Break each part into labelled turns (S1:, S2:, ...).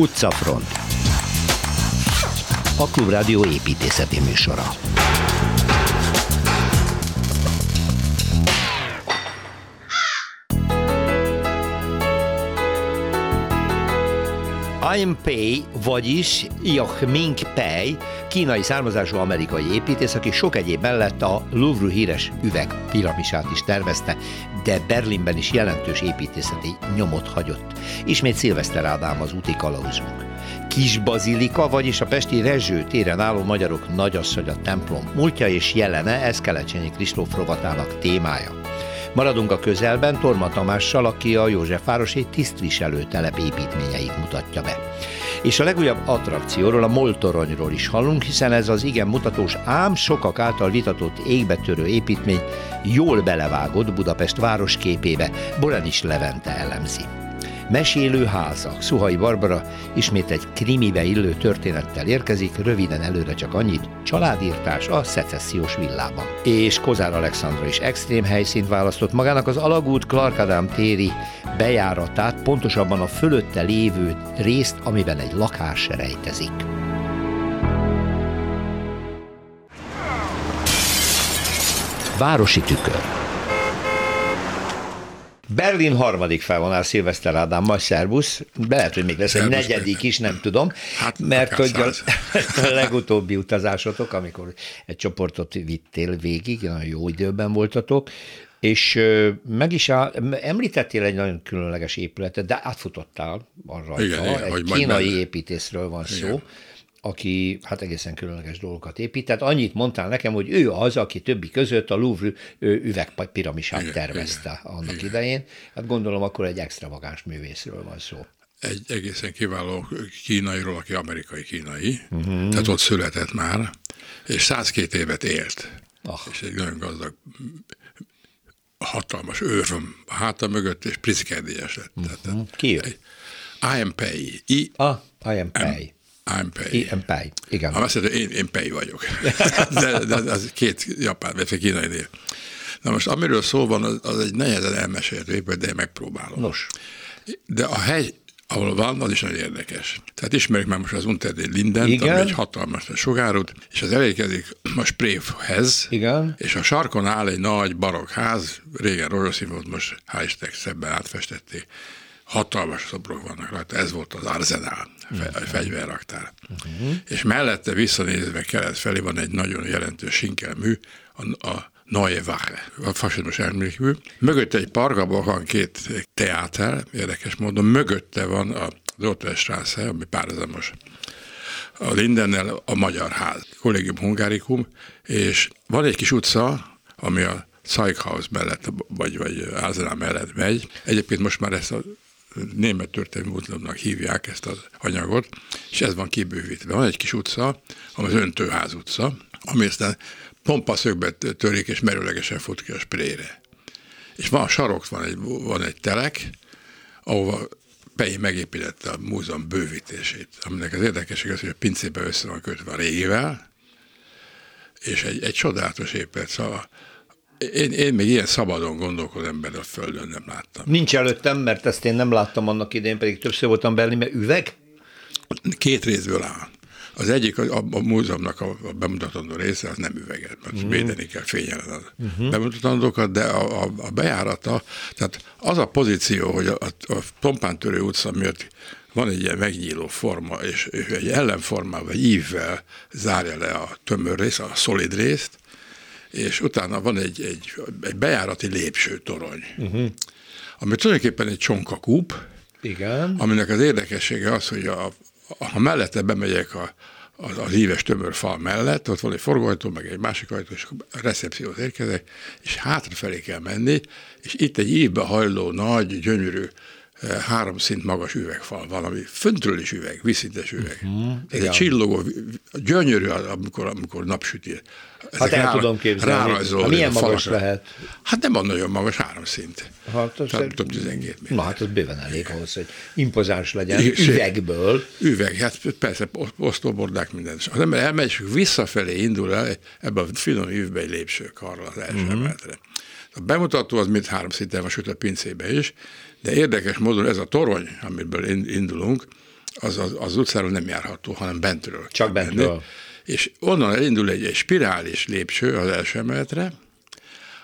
S1: Utcafront. A Klubrádió építészeti műsora. I'm Pei, vagyis Yoch Ming Pei, kínai származású amerikai építész, aki sok egyéb mellett a Louvre híres üvegpiramisát is tervezte, de Berlinben is jelentős építészeti nyomot hagyott. Ismét Szilveszter Ádám az úti kalauzunk. Kis Bazilika, vagyis a Pesti Rezső téren álló magyarok nagyasszonya templom múltja és jelene, ez Kelecsényi Kristóf rovatának témája. Maradunk a közelben Torma Tamással, aki a Józsefvárosi tisztviselő telep építményeit mutatja be. És a legújabb attrakcióról, a Moltoronyról is hallunk, hiszen ez az igen mutatós, ám sokak által vitatott égbetörő építmény jól belevágott Budapest városképébe, Borenis Levente elemzi. Mesélő házak. Szuhai Barbara ismét egy krimibe illő történettel érkezik, röviden előre csak annyit, családírtás a szecessziós villában. És Kozár Alexandra is extrém helyszínt választott magának az Alagút Clark Adam téri bejáratát, pontosabban a fölötte lévő részt, amiben egy lakás rejtezik. Városi tükör. Berlin harmadik felvonás Szilveszter Ádám, majd szervusz. Lehet, hogy még lesz egy negyedik is, nem tudom. Hát, mert hogy a, a legutóbbi utazásotok, amikor egy csoportot vittél végig, nagyon jó időben voltatok, és meg is áll, említettél egy nagyon különleges épületet, de átfutottál arra. Igen, egy kínai építészről van igen. szó aki hát egészen különleges dolgokat épít. Tehát annyit mondtál nekem, hogy ő az, aki többi között a Louvre üvegpiramisát igen, tervezte igen, annak igen. idején. Hát gondolom akkor egy extravagáns művészről van szó.
S2: Egy egészen kiváló kínairól, aki amerikai kínai, uh-huh. tehát ott született már, és 102 évet élt. Oh. És egy nagyon gazdag hatalmas őröm a háta mögött, és priszkerdélyes lett.
S1: Uh-huh. Ki ő?
S2: I am Pei. I,
S1: ah, I am Pei.
S2: I'm Pei.
S1: I'm Pei, igen.
S2: Ha azt mondja, én, én Pei vagyok. de, de, az két japán, vagy kínai név. Na most amiről szó van, az, az egy nehezen elmesélt épület, de én megpróbálom.
S1: Nos.
S2: De a hely, ahol van, az is nagyon érdekes. Tehát ismerjük már most az Unterdé Linden, ami egy hatalmas sugárút, és az elérkezik a Sprévhez,
S1: Igen.
S2: és a sarkon áll egy nagy barokk ház, régen rózsaszín volt, most hál' szebben átfestették hatalmas szobrok vannak rajta, ez volt az arzenál, a fegyverraktár. Uh-huh. És mellette visszanézve kelet felé van egy nagyon jelentős sinkelmű, a, a Neue Wache, a fasizmus emlékmű. Mögötte egy parkban van két teáter, érdekes módon, mögötte van a Strasse, ami párhuzamos a Lindennel a Magyar Ház, Kollégium Hungarikum, és van egy kis utca, ami a Zeughaus mellett, vagy, vagy Arzenál mellett megy. Egyébként most már ezt a német történelmi múzeumnak hívják ezt az anyagot, és ez van kibővítve. Van egy kis utca, ami az Öntőház utca, ami aztán pompaszögbe törik, és merőlegesen fut ki a sprére. És van a sarok, van egy, van egy telek, ahova Pei megépítette a múzeum bővítését, aminek az érdekesség az, hogy a pincébe össze van kötve a régivel, és egy, egy csodálatos épület. Szóval én, én még ilyen szabadon gondolkodó ember a Földön nem láttam.
S1: Nincs előttem, mert ezt én nem láttam annak idején, pedig többször voltam belni, mert üveg?
S2: Két részből áll. Az egyik a, a, múzeumnak a, a bemutatandó része, az nem üveget, mert mm. védeni kell fényelen az uh-huh. bemutatandókat, de a, a, a bejárata, tehát az a pozíció, hogy a, a, a Tompántörő utca miatt van egy ilyen megnyíló forma, és egy ellenformával, vagy ívvel zárja le a tömör részt, a szolid részt, és utána van egy, egy, egy bejárati lépsőtorony, uh-huh. ami tulajdonképpen egy csonkakúp,
S1: Igen.
S2: aminek az érdekessége az, hogy a, a, ha mellette bemegyek a, az, az íves tömörfal mellett, ott van egy forgóajtó, meg egy másik ajtó, és a recepcióhoz érkezek, és hátrafelé kell menni, és itt egy évbe hajló nagy, gyönyörű három szint magas üvegfal van, ami föntről is üveg, vízszintes üveg. Uh-huh, egy csillogó, gyönyörű, amikor, amikor napsüti.
S1: hát el rá, tudom képzelni. Hát milyen magas falakra. lehet?
S2: Hát nem van nagyon magas, három szint. Hát, Tehát szer... több 12 méter.
S1: Na hát az bőven elég ahhoz, hogy impozáns legyen, és üvegből.
S2: Üveg, hát persze, osztóbordák, minden. Az ember elmegy, és visszafelé indul el ebbe a finom ívbe egy lépcsőkarral az első uh-huh. emeltre. A bemutató az mind három szinten van, sőt a pincébe is, de érdekes módon ez a torony, amiből indulunk, az, az, az utcáról nem járható, hanem bentről.
S1: Csak bentről. Menni.
S2: És onnan elindul egy, egy spirális lépcső az első emeletre,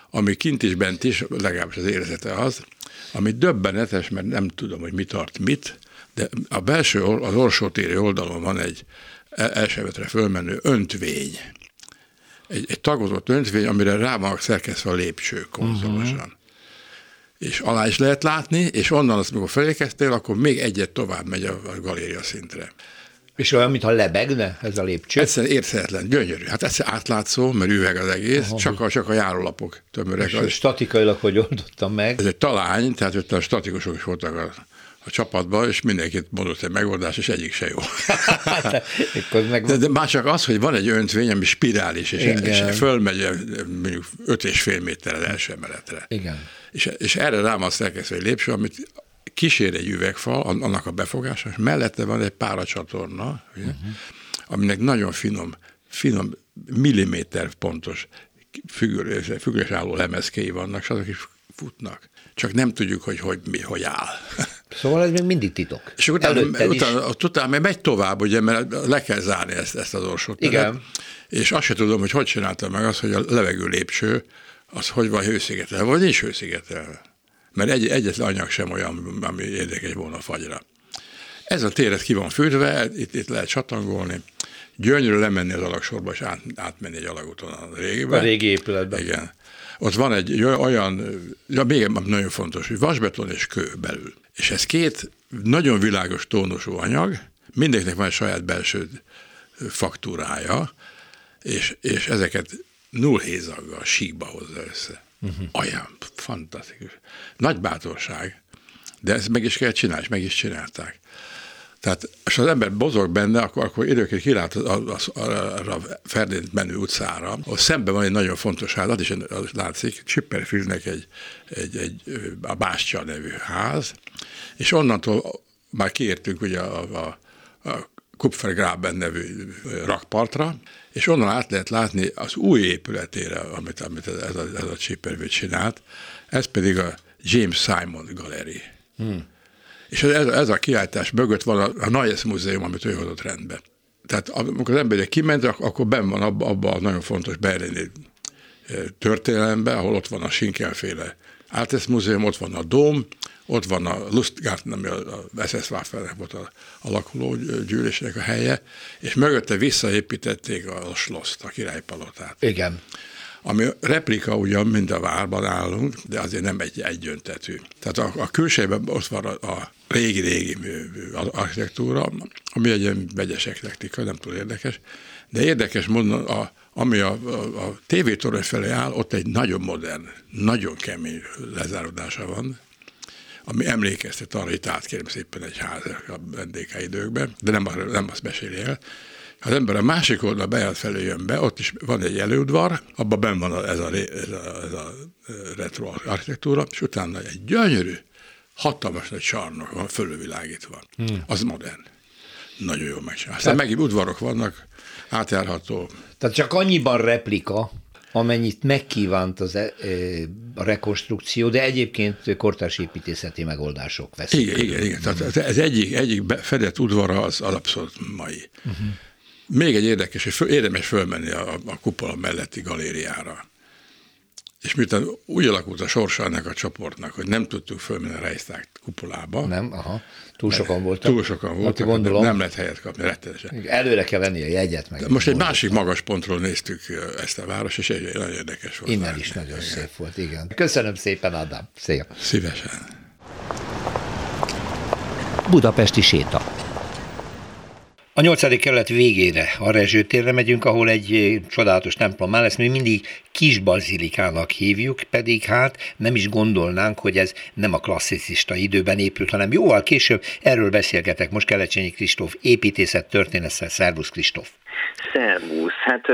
S2: ami kint is, bent is, legalábbis az érzete az, ami döbbenetes, mert nem tudom, hogy mi tart mit, de a belső, az orsótéri oldalon van egy e, elsővetre fölmenő öntvény. Egy, egy tagozott öntvény, amire rá van szerkesztve a lépcső konzolosan. Uh-huh. És alá is lehet látni, és onnan azt, amikor felékeztél, akkor még egyet tovább megy a, galéria szintre.
S1: És olyan, mintha lebegne ez a lépcső?
S2: Egyszerűen érthetetlen, gyönyörű. Hát ez átlátszó, mert üveg az egész, Aha, csak, a, csak a járólapok tömörek. És
S1: az. statikailag hogy oldottam meg?
S2: Ez egy talány, tehát ott a statikusok is voltak a, a csapatban, és mindenkit mondott egy megoldás, és egyik se jó. meg... de, de már csak az, hogy van egy öntvény, ami spirális, és, és fölmegy mondjuk 5,5 méter az első emeletre.
S1: Igen.
S2: És, és erre rám azt elkezdve egy lépcső, amit kísér egy üvegfal, annak a befogása, és mellette van egy páracsatorna, uh-huh. aminek nagyon finom, finom milliméter pontos függős álló lemezkéi vannak, és azok is futnak. Csak nem tudjuk, hogy hogy, mi, hogy áll.
S1: Szóval ez még mindig titok.
S2: És utána, utána, utána, utána megy tovább, ugye, mert le kell zárni ezt, ezt az orsót.
S1: Igen.
S2: És azt se tudom, hogy hogy csináltam meg azt, hogy a levegő lépcső, az hogy van hőszigetelve, vagy nincs hőszigetelve mert egy, egyetlen anyag sem olyan, ami érdekes volna a fagyra. Ez a téret ki van fűtve, itt, itt lehet csatangolni, gyönyörű lemenni az alagsorba, és át, átmenni egy alagúton a régiben.
S1: A régi épületben.
S2: Igen. Ott van egy olyan, ja, még nagyon fontos, hogy vasbeton és kő belül. És ez két nagyon világos tónusú anyag, mindenkinek van egy saját belső faktúrája, és, és ezeket null hézaggal síkba hozza össze. Uh-huh. Olyan fantasztikus. Nagy bátorság, de ezt meg is kell csinálni, és meg is csinálták. Tehát, és az ember bozog benne, akkor, akkor időként kilát arra a Ferdinand menő utcára, ahol szemben van egy nagyon fontos ház, az is az látszik, Chipperfieldnek egy, egy, egy a Bástya nevű ház, és onnantól már kiértünk ugye a, a, a Kupfergraben nevű rakpartra, és onnan át lehet látni az új épületére, amit, amit ez a, ez a csinált, ez pedig a James Simon Gallery. Hmm. És ez, ez a kiállítás mögött van a, a Nayes Múzeum, amit ő hozott rendbe. Tehát amikor az ember kiment, akkor benn van abban abba a nagyon fontos berlini történelemben, ahol ott van a Sinkelféle Áltesz Múzeum, ott van a Dóm, ott van a Lustgarten, ami a SS Waffen volt a alakuló gyűlésnek a helye, és mögötte visszaépítették a Sloszt, a királypalotát.
S1: Igen
S2: ami replika ugyan mind a várban állunk, de azért nem egy egyöntetű. Tehát a, a külsejében ott van a, a régi-régi architektúra, ami egy ilyen vegyes eklektika, nem túl érdekes, de érdekes módon, a, ami a, a, a tévétorony felé áll, ott egy nagyon modern, nagyon kemény lezárodása van, ami emlékeztet arra, hogy itt átkérem szépen egy ház a NDK időkben, de nem, nem azt meséli el. Az ember a másik oldal bejárt felé jön be, ott is van egy előudvar, abban benn van ez a, ez a, ez a retro architektúra, és utána egy gyönyörű, hatalmas nagy csarnok van, fölülvilágítva. Hmm. Az modern. Nagyon jó megcsinálva. Aztán Tehát... megint udvarok vannak, átjárható.
S1: Tehát csak annyiban replika, amennyit megkívánt az, e, a rekonstrukció, de egyébként kortárs építészeti megoldások veszik.
S2: Igen, igen, igen. Tehát ez egyik, egyik fedett udvara az alapszor mai. Uh-huh. Még egy érdekes, hogy föl, érdemes fölmenni a, a kupola melletti galériára. És miután úgy alakult a sorsa ennek a csoportnak, hogy nem tudtuk fölmenni a Reichstag kupolába.
S1: Nem, aha. Túl sokan voltak.
S2: Túl sokan voltak, gondolom, nem lehet helyet kapni, rettenesen.
S1: Előre kell venni a jegyet. Meg
S2: Most egy másik magas pontról néztük ezt a város, és egy nagyon érdekes volt.
S1: Innen is nagyon igen. szép volt, igen. Köszönöm szépen, Ádám. Szia.
S2: Szívesen.
S1: Budapesti séta. A nyolcadik kerület végére, a Rezső térre megyünk, ahol egy eh, csodálatos templom áll, ezt mi mindig kis bazilikának hívjuk, pedig hát nem is gondolnánk, hogy ez nem a klasszicista időben épült, hanem jóval később. Erről beszélgetek most Kelecsényi Kristóf építészet történettel. Szervusz Kristóf!
S3: Szervusz. Hát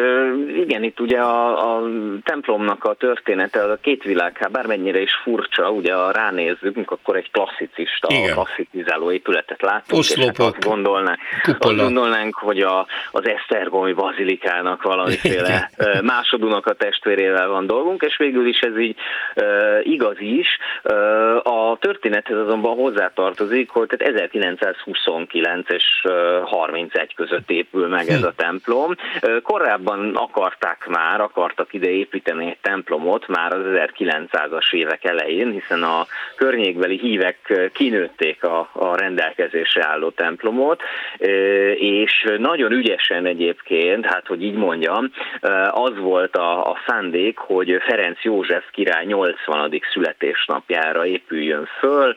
S3: igen, itt ugye a, a templomnak a története, a két világ, bármennyire is furcsa, ugye a ránézzük, akkor egy klasszicista, igen. klasszicizáló épületet látunk, Oszlopok, és hát azt, gondolnánk, azt gondolnánk, hogy a, az Esztergomi bazilikának valamiféle igen. másodunak a testvérével van dolgunk, és végül is ez így uh, igaz is. Uh, a történethez azonban hozzátartozik, hogy tehát 1929 és uh, 31 között épül meg ez hm. a templom, Korábban akarták már, akartak ide építeni egy templomot már az 1900-as évek elején, hiszen a környékbeli hívek kinőtték a, a rendelkezésre álló templomot, és nagyon ügyesen egyébként, hát hogy így mondjam, az volt a, a szándék, hogy Ferenc József király 80. születésnapjára épüljön föl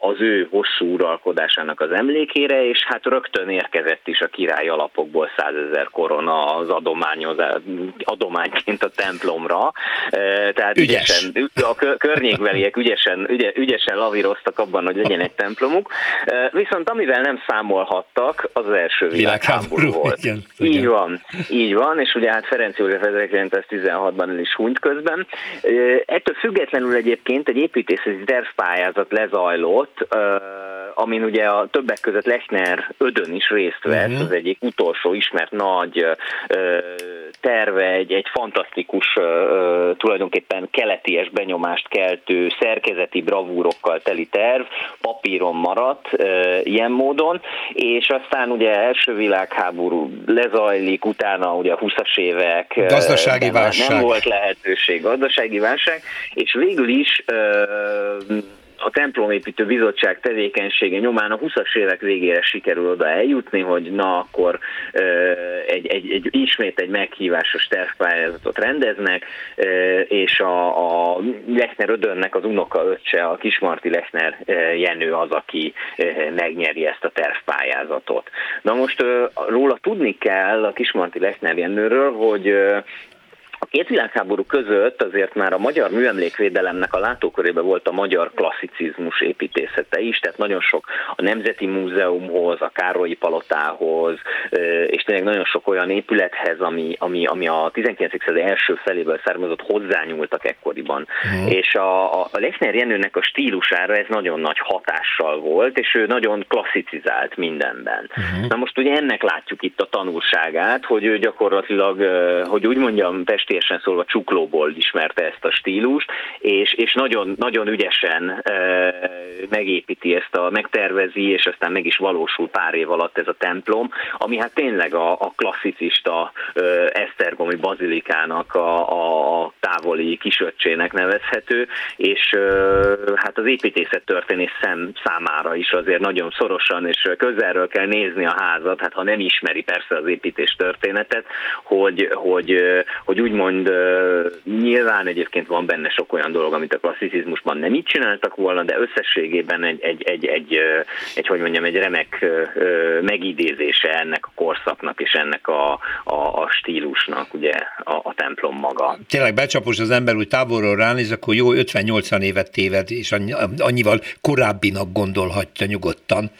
S3: az ő hosszú uralkodásának az emlékére, és hát rögtön érkezett is a király alapokból százezer korona az adományozás, adományként a templomra. Tehát Ügyes. ügyesen, a környékbeliek ügyesen, ügye, ügyesen lavíroztak abban, hogy legyen egy templomuk. Viszont amivel nem számolhattak, az, az első világháború volt. Igen, így igen. van, így van, és ugye hát Ferenc József 1916-ban el is hunyt közben. Ettől függetlenül egyébként egy építészeti tervpályázat lezajlott, amin ugye a többek között Lechner Ödön is részt vett, uh-huh. az egyik utolsó ismert nagy terve, egy, egy fantasztikus, tulajdonképpen keleties benyomást keltő, szerkezeti bravúrokkal teli terv, papíron maradt ilyen módon, és aztán ugye első világháború lezajlik, utána ugye a 20-as évek
S1: gazdasági válság.
S3: nem volt lehetőség, gazdasági válság, és végül is a templomépítő bizottság tevékenysége nyomán a 20-as évek végére sikerül oda eljutni, hogy na akkor egy, egy, egy, ismét egy meghívásos tervpályázatot rendeznek, és a, a Lechner Ödönnek az unoka öccse, a Kismarti Lechner Jenő az, aki megnyeri ezt a tervpályázatot. Na most róla tudni kell a Kismarti Lechner Jenőről, hogy a két világháború között azért már a magyar műemlékvédelemnek a látókörébe volt a magyar klasszicizmus építészete is, tehát nagyon sok a Nemzeti Múzeumhoz, a Károlyi Palotához, és tényleg nagyon sok olyan épülethez, ami, ami, ami a 19. század első feléből származott, hozzányúltak ekkoriban. Uh-huh. És a, a Lechner Jenőnek a stílusára ez nagyon nagy hatással volt, és ő nagyon klasszicizált mindenben. Uh-huh. Na most ugye ennek látjuk itt a tanulságát, hogy ő gyakorlatilag, hogy úgy mondjam, festésen szólva csuklóból ismerte ezt a stílust, és, és nagyon, nagyon ügyesen e, megépíti ezt a, megtervezi, és aztán meg is valósul pár év alatt ez a templom, ami hát tényleg a, a klasszicista e, Esztergomi bazilikának a, a, a távoli kisöccsének nevezhető, és e, hát az építészet történész szem számára is azért nagyon szorosan és közelről kell nézni a házat, hát ha nem ismeri persze az építés történetet, hogy, hogy, hogy úgymond úgymond nyilván egyébként van benne sok olyan dolog, amit a klasszicizmusban nem így csináltak volna, de összességében egy, egy, egy, egy, egy hogy mondjam, egy remek megidézése ennek a korszaknak és ennek a, a, a stílusnak, ugye a, a templom maga.
S1: Tényleg becsapos az ember, úgy távolról ránéz, akkor jó 50-80 évet téved, és annyival korábbinak gondolhatja nyugodtan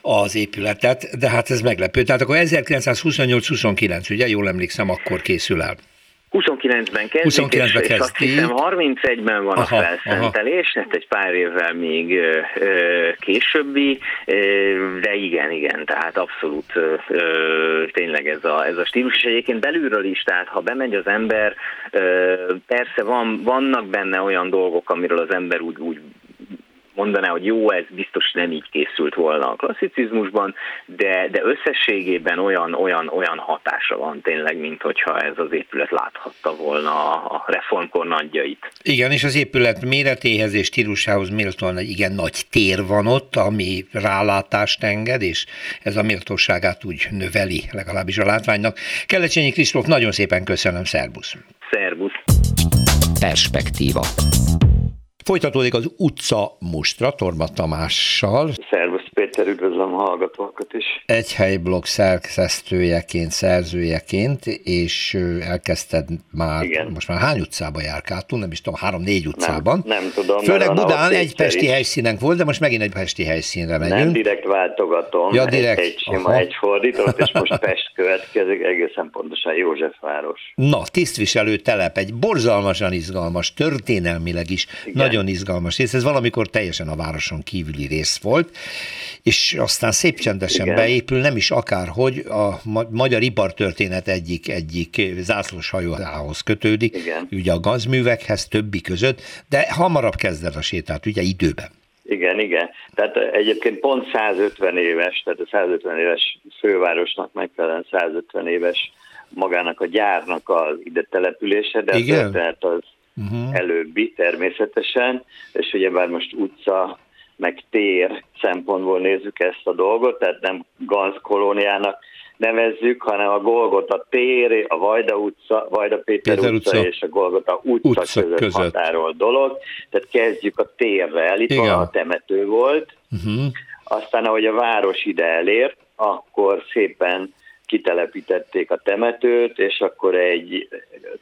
S1: az épületet, de hát ez meglepő. Tehát akkor 1928-29, ugye, jól emlékszem, akkor készül el.
S3: 29-ben kezdik, 29 és, és azt hiszem 31-ben van aha, a felszentelés, aha. hát egy pár évvel még ö, ö, későbbi, ö, de igen, igen, tehát abszolút ö, tényleg ez a, ez a stílus, és egyébként belülről is, tehát ha bemegy az ember, ö, persze van, vannak benne olyan dolgok, amiről az ember úgy, úgy mondaná, hogy jó, ez biztos nem így készült volna a klasszicizmusban, de, de összességében olyan, olyan, olyan hatása van tényleg, mint hogyha ez az épület láthatta volna a reformkor nagyjait.
S1: Igen, és az épület méretéhez és stílusához méltóan egy igen nagy tér van ott, ami rálátást enged, és ez a méltóságát úgy növeli, legalábbis a látványnak. Kelecsényi Kristóf, nagyon szépen köszönöm, szervusz!
S3: Szervusz!
S1: Perspektíva Folytatódik az utca mustra Torma Tamással.
S4: Szervusz Péter, üdvözlöm a hallgatókat is.
S1: Egy helyblog szerkesztőjeként, szerzőjeként, és elkezdted már, Igen. most már hány utcába járkáltunk, nem is tudom, három-négy utcában.
S4: Nem, nem tudom.
S1: Főleg Budán egy pesti is. helyszínen volt, de most megint egy pesti helyszínre megyünk. Nem
S4: direkt váltogatom,
S1: ja, direkt.
S4: Egy, egy sima, egy fordított, és most Pest következik, egészen pontosan Józsefváros.
S1: Na, tisztviselő telep, egy borzalmasan izgalmas, történelmileg is Igen. nagyon izgalmas rész. Ez valamikor teljesen a városon kívüli rész volt, és aztán szép csendesen Igen. beépül, nem is akárhogy, a magyar ipartörténet egyik, egyik zászlós hajóához kötődik,
S4: Igen.
S1: ugye a gazművekhez többi között, de hamarabb kezded a sétát, ugye időben.
S4: Igen, igen. Tehát egyébként pont 150 éves, tehát a 150 éves fővárosnak megfelelően 150 éves magának a gyárnak az ide települése, de igen? tehát az uh-huh. előbbi természetesen, és ugye bár most utca meg tér szempontból nézzük ezt a dolgot, tehát nem Ganz kolóniának nevezzük, hanem a Golgota tér, a Vajda utca, Vajda Péter, Péter utca, utca és a Golgota utca, utca között, között határol dolog. Tehát kezdjük a térrel, itt Igen. a temető volt, uh-huh. aztán ahogy a város ide elért, akkor szépen kitelepítették a temetőt, és akkor egy,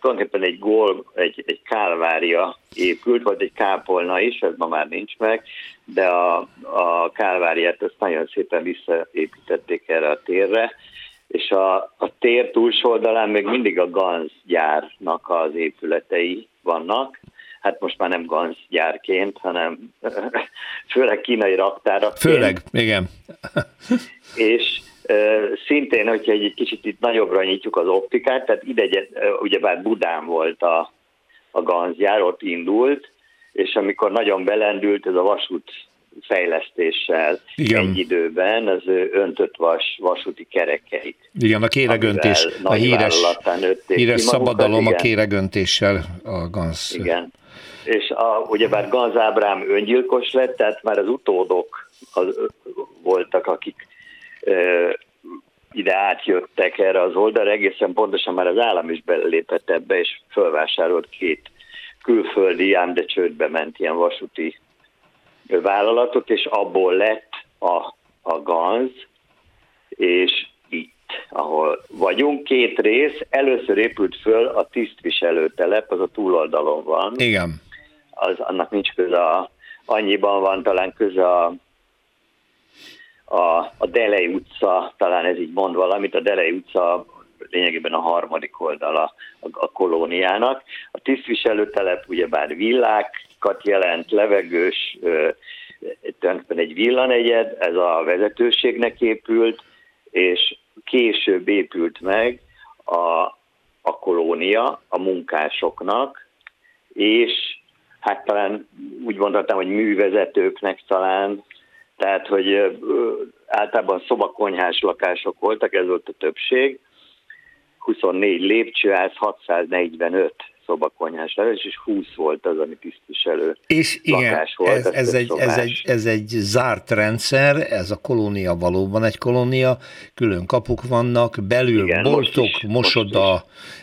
S4: tulajdonképpen egy gól, egy, egy kálvária épült, vagy egy kápolna is, ez ma már nincs meg, de a, a kálváriát azt nagyon szépen visszaépítették erre a térre, és a, a tér túlsó oldalán még mindig a Ganz gyárnak az épületei vannak, hát most már nem Ganz gyárként, hanem főleg kínai raktárak.
S1: Főleg, igen.
S4: és Szintén, hogyha egy kicsit itt nagyobbra nyitjuk az optikát, tehát ide ugyebár Budán volt a, a ganzjár, ott indult, és amikor nagyon belendült ez a vasút fejlesztéssel Igen. egy időben, az öntött vas, vasúti kerekeit.
S1: Igen, a kéregöntés, a híres, híres szabadalom a kéregöntéssel a gansz.
S4: Igen, és a, ugyebár Ganz Ábrám öngyilkos lett, tehát már az utódok az, voltak, akik ide átjöttek erre az oldalra, egészen pontosan már az állam is belépett ebbe, és fölvásárolt két külföldi, ám de csődbe ment ilyen vasúti vállalatot, és abból lett a, a GANZ, és itt, ahol vagyunk, két rész, először épült föl a tisztviselőtelep, az a túloldalon van.
S1: Igen.
S4: Az, annak nincs köze a, annyiban van talán köze a a, a Delei utca, talán ez így mond valamit, a Delei utca lényegében a harmadik oldala a, a kolóniának. A tisztviselőtelep ugyebár villákat jelent, levegős, tulajdonképpen egy villanegyed, ez a vezetőségnek épült, és később épült meg a, a kolónia a munkásoknak, és hát talán úgy mondhatnám, hogy művezetőknek talán, tehát, hogy általában szobakonyhás lakások voltak, ez volt a többség, 24 lépcsőház, 645 szobakonyhás lakás, és 20 volt az, ami tisztviselő
S1: és igen, volt. Ez, ez, egy, ez, egy, ez egy zárt rendszer, ez a kolónia valóban egy kolónia, külön kapuk vannak, belül igen, boltok, most is, mosoda, most is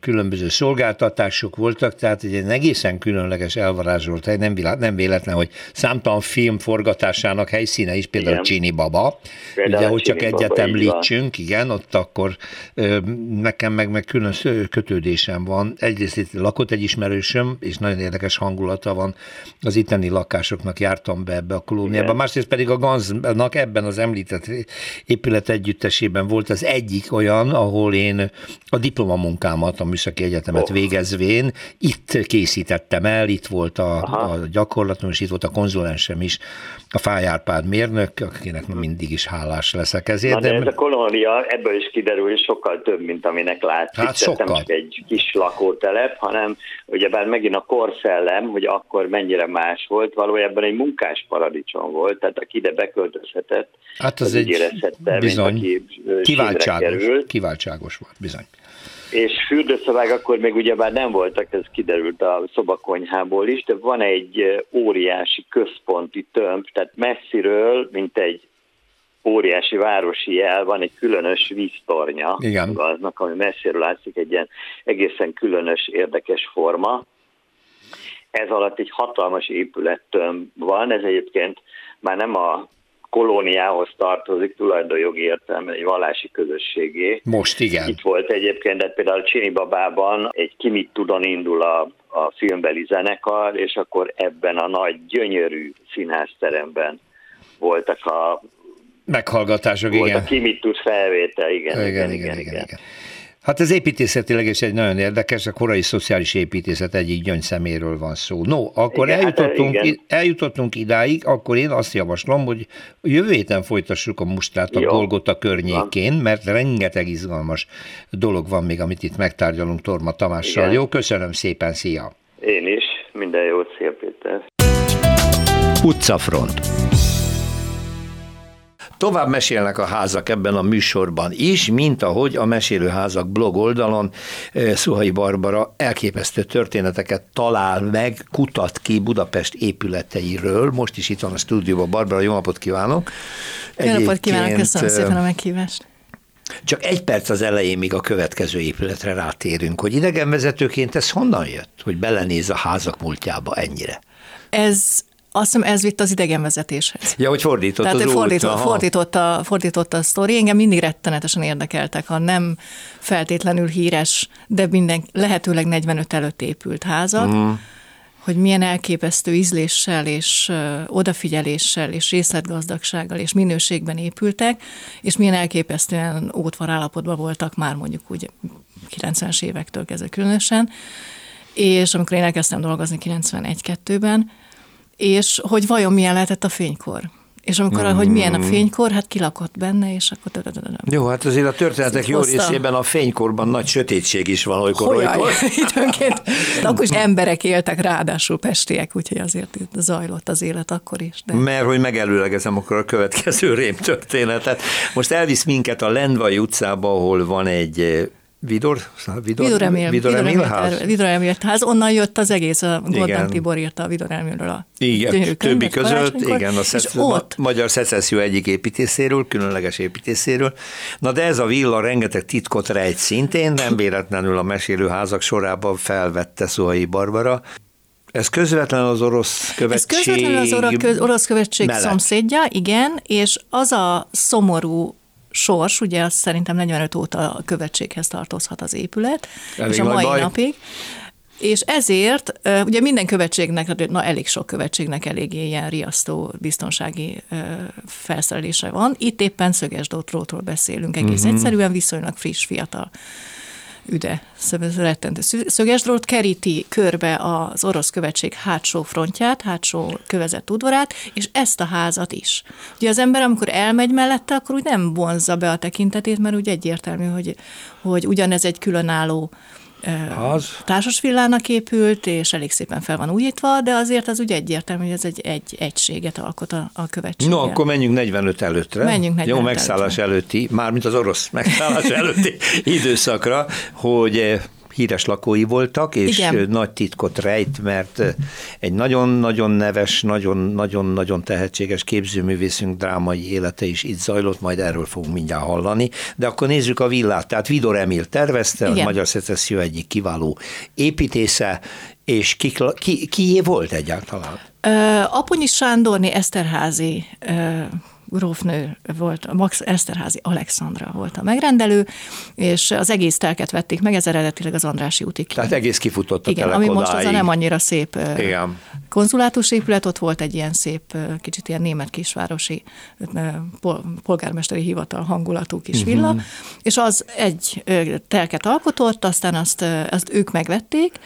S1: különböző szolgáltatások voltak, tehát egy egészen különleges elvarázsolt hely, nem, nem véletlen, hogy számtalan film forgatásának helyszíne is, például igen. Csini Baba, például ugye, hogy csak egyet említsünk, igen, ott akkor nekem meg, meg külön kötődésem van. Egyrészt itt lakott egy ismerősöm, és nagyon érdekes hangulata van, az itteni lakásoknak jártam be ebbe a kolóniába, igen. másrészt pedig a Ganznak ebben az említett épület együttesében volt az egyik olyan, ahol én a diplomamunkámat munkámat a Műszaki Egyetemet oh. végezvén. Itt készítettem el, itt volt a, a gyakorlatom, és itt volt a konzulensem is, a Fájárpád mérnök, akinek mindig is hálás leszek ezért.
S4: Na, de, de ez a kolónia ebből is kiderül, hogy sokkal több, mint aminek látszik.
S1: Hát sokkal.
S4: Nem csak egy kis lakótelep, hanem ugyebár megint a korszellem, hogy akkor mennyire más volt, valójában egy munkás paradicsom volt, tehát aki ide beköltözhetett,
S1: hát az, az egy bizony, mint aki kiváltságos, kiváltságos volt, bizony
S4: és fürdőszobák akkor még ugyebár nem voltak, ez kiderült a szobakonyhából is, de van egy óriási központi tömb, tehát messziről, mint egy óriási városi jel, van egy különös víztornya
S1: Igen.
S4: aznak, ami messziről látszik, egy ilyen egészen különös, érdekes forma, ez alatt egy hatalmas épülettömb van, ez egyébként már nem a kolóniához tartozik tulajdonjogi értelemben egy vallási közösségé.
S1: Most igen.
S4: Itt volt egyébként, de például Csini Babában egy Kimit Tudon indul a, a filmbeli zenekar, és akkor ebben a nagy, gyönyörű színházteremben voltak a
S1: meghallgatások,
S4: volt
S1: igen.
S4: a Kimit tud felvétel, igen, igen, igen, igen. igen, igen. igen.
S1: Hát ez építészetileg is egy nagyon érdekes, a korai szociális építészet egyik gyöngyszeméről van szó. No, akkor igen, hát, eljutottunk, hát, eljutottunk idáig, akkor én azt javaslom, hogy jövő héten folytassuk a mustát a Jó. Golgota környékén, mert rengeteg izgalmas dolog van még, amit itt megtárgyalunk Torma Tamással. Igen. Jó, köszönöm szépen, szia!
S4: Én is, minden jót, szia Péter!
S1: Utcafront Tovább mesélnek a házak ebben a műsorban is, mint ahogy a Mesélőházak blog oldalon eh, Szuhai Barbara elképesztő történeteket talál meg, kutat ki Budapest épületeiről. Most is itt van a stúdióban. Barbara, jó napot kívánok!
S5: Jó napot kívánok, köszönöm eh, szépen a meghívást!
S1: Csak egy perc az elején, még a következő épületre rátérünk, hogy idegenvezetőként ez honnan jött, hogy belenéz a házak múltjába ennyire?
S5: Ez azt hiszem ez vitt az idegenvezetéshez.
S1: Ja, hogy fordított
S5: Tehát
S1: az
S5: fordított, út. Fordította, fordította a sztori. Engem mindig rettenetesen érdekeltek, ha nem feltétlenül híres, de minden lehetőleg 45 előtt épült házak, uh-huh. hogy milyen elképesztő ízléssel és odafigyeléssel és részletgazdagsággal és minőségben épültek, és milyen elképesztően ótvar állapotban voltak már mondjuk úgy 90-es évektől kezdve különösen. És amikor én elkezdtem dolgozni 91-2-ben, és hogy vajon milyen lehetett a fénykor. És amikor, mm. hogy milyen a fénykor, hát kilakott benne, és akkor...
S1: Jó, hát azért a történetek jó részében a fénykorban nagy sötétség is van olykor. Hogyan, olykor.
S5: időnként. Akkor is emberek éltek, ráadásul pestiek, úgyhogy azért zajlott az élet akkor is.
S1: De... Mert hogy megelőlegezem akkor a következő rém történetet. Most elvisz minket a Lendvai utcába, ahol van egy Vidor?
S5: Vidor, Vidor Emil, Vidor Emil ház? Vidor Emil ház, onnan jött az egész, a Gordon Tibor írta a Vidor Emilről a
S1: igen, többi között, igen, a, szec, ott... magyar szecesszió egyik építészéről, különleges építészéről. Na de ez a villa rengeteg titkot rejt szintén, nem véletlenül a mesélőházak sorában felvette Szuhai Barbara. Ez közvetlen az orosz követség Ez közvetlen
S5: az orosz követség mellett. szomszédja, igen, és az a szomorú sors, ugye azt szerintem 45 óta a követséghez tartozhat az épület, Elég és a mai baj. napig. És ezért, ugye minden követségnek, na elég sok követségnek eléggé ilyen riasztó biztonsági felszerelése van. Itt éppen szöges drótról beszélünk, egész uh-huh. egyszerűen viszonylag friss, fiatal üde, rettentő szöges drót keríti körbe az orosz követség hátsó frontját, hátsó kövezett udvarát, és ezt a házat is. Ugye az ember, amikor elmegy mellette, akkor úgy nem vonzza be a tekintetét, mert úgy egyértelmű, hogy, hogy ugyanez egy különálló az. társas villának épült, és elég szépen fel van újítva, de azért az ugye egyértelmű, hogy ez egy, egy egységet alkot a, a követség.
S1: No, akkor menjünk 45 előttre.
S5: Menjünk 45
S1: Jó megszállás előtre. előtti, mármint az orosz megszállás előtti időszakra, hogy híres lakói voltak, és Igen. nagy titkot rejt, mert egy nagyon-nagyon neves, nagyon-nagyon-nagyon tehetséges képzőművészünk drámai élete is itt zajlott, majd erről fogunk mindjárt hallani. De akkor nézzük a villát. Tehát Vidor Emil tervezte, Igen. a Magyar Szecesszió egyik kiváló építésze, és ki, ki, ki volt egyáltalán?
S5: Uh, Aponyi Sándorni Eszterházi uh, grófnő volt, Max Eszterházi Alexandra volt a megrendelő, és az egész telket vették meg, ez eredetileg az Andrási útig.
S1: Tehát egész kifutott a
S5: Igen, ami most az a nem annyira szép
S1: Igen.
S5: konzulátus épület, ott volt egy ilyen szép, kicsit ilyen német kisvárosi polgármesteri hivatal hangulatú kis uh-huh. villa, és az egy telket alkotott, aztán azt, azt ők megvették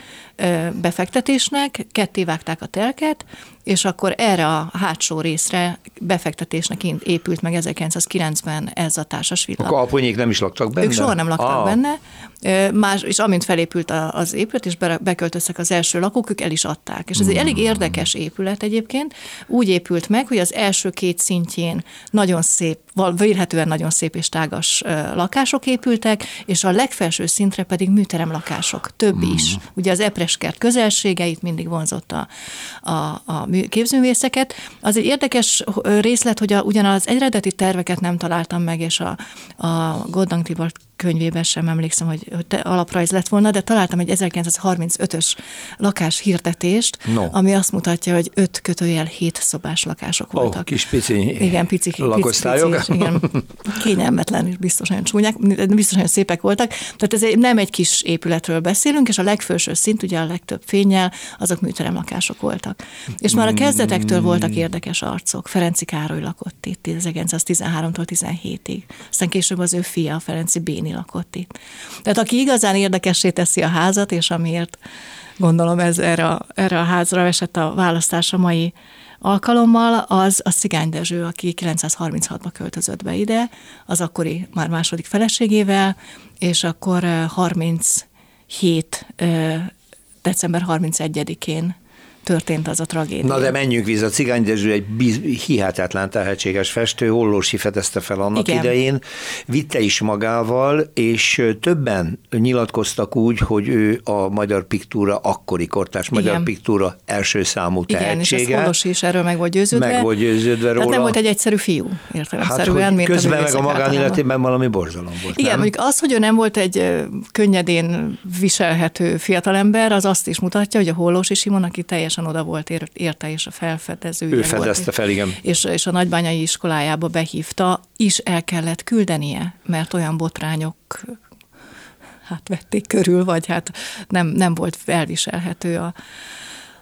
S5: befektetésnek, ketté vágták a telket, és akkor erre a hátsó részre befektetésnek épült meg 1909-ben ez a társas villa.
S1: A kalponyék nem is laktak benne?
S5: Ők soha nem laktak ah. benne, Más, és amint felépült az épület, és beköltöztek az első lakók, ők el is adták. És ez egy elég hmm. érdekes épület egyébként. Úgy épült meg, hogy az első két szintjén nagyon szép, vélhetően nagyon szép és tágas lakások épültek, és a legfelső szintre pedig műterem lakások, több is. Hmm. Ugye az Epreskert közelségeit mindig vonzott a, a, a képzőművészeket. Az egy érdekes részlet, hogy a, ugyan az eredeti terveket nem találtam meg, és a, a Goddang Tibor könyvében sem emlékszem, hogy, hogy te alaprajz lett volna, de találtam egy 1935-ös lakás hirdetést, no. ami azt mutatja, hogy öt kötőjel hét szobás lakások voltak. Oh,
S1: kis pici
S5: igen, pici,
S1: lakosztályok.
S5: Pici, igen, kényelmetlen és biztos nagyon csúnyák, biztos nagyon szépek voltak. Tehát ez egy, nem egy kis épületről beszélünk, és a legfelső szint, ugye a legtöbb fényel, azok műterem lakások voltak. És már a kezdetektől voltak érdekes arcok. Ferenci Károly lakott itt 1913-tól 17-ig. Aztán később az ő fia, a Ferenci Béni lakott itt. Tehát aki igazán érdekessé teszi a házat, és amiért gondolom ez erre, erre a házra esett a választás a mai alkalommal, az a Szigány Dezső, aki 936-ban költözött be ide, az akkori már második feleségével, és akkor 37 december 31-én történt az a tragédia.
S1: Na de menjünk vissza, Cigány Dezső egy hihetetlen tehetséges festő, Hollósi fedezte fel annak Igen. idején, vitte is magával, és többen nyilatkoztak úgy, hogy ő a magyar piktúra, akkori kortás magyar Igen. piktúra első számú tehetsége.
S5: Igen, és Hollósi is erről meg volt győződve.
S1: Meg volt győződve róla.
S5: nem volt egy egyszerű fiú, értelemszerűen.
S1: Hát, közben meg a magánéletében valami borzalom volt.
S5: Igen,
S1: nem?
S5: mondjuk az, hogy ő nem volt egy könnyedén viselhető fiatalember, az azt is mutatja, hogy a Hollósi Simon, aki teljesen teljesen oda volt érte, és a felfedező.
S1: Ő fedezte volt, fel, igen.
S5: És, és a nagybányai iskolájába behívta, is el kellett küldenie, mert olyan botrányok hát vették körül, vagy hát nem, nem volt elviselhető a,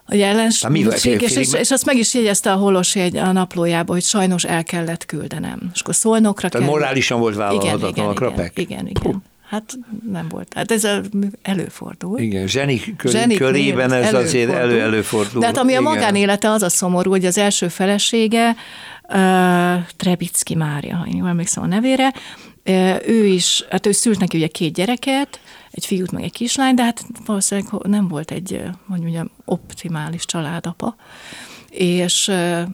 S5: a jelenség, és, és, és azt meg is jegyezte a Holosi egy a naplójába, hogy sajnos el kellett küldenem. És akkor szolnokra
S1: Tehát kell... morálisan volt vállalhatatlan a krapek?
S5: Igen, igen. igen. Hát nem volt. Hát ez előfordul.
S1: Igen, zsenik, kör, zsenik körében ez előfordul. azért elő-előfordul.
S5: De hát ami Igen. a magánélete, az a szomorú, hogy az első felesége, uh, Trebicki Mária, ha én jól emlékszem a nevére, uh, ő is, hát ő szült neki ugye két gyereket, egy fiút meg egy kislány, de hát valószínűleg nem volt egy, mondjam, optimális családapa és,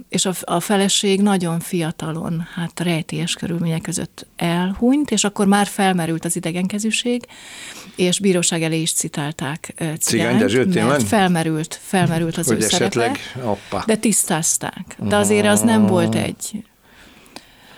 S5: és a, a feleség nagyon fiatalon, hát rejtélyes körülmények között elhunyt, és akkor már felmerült az idegenkezűség, és bíróság elé is citálták Cigány, Dezső, mert felmerült, felmerült az Hogy ő esetleg, szerepe, de tisztázták. De azért az nem volt egy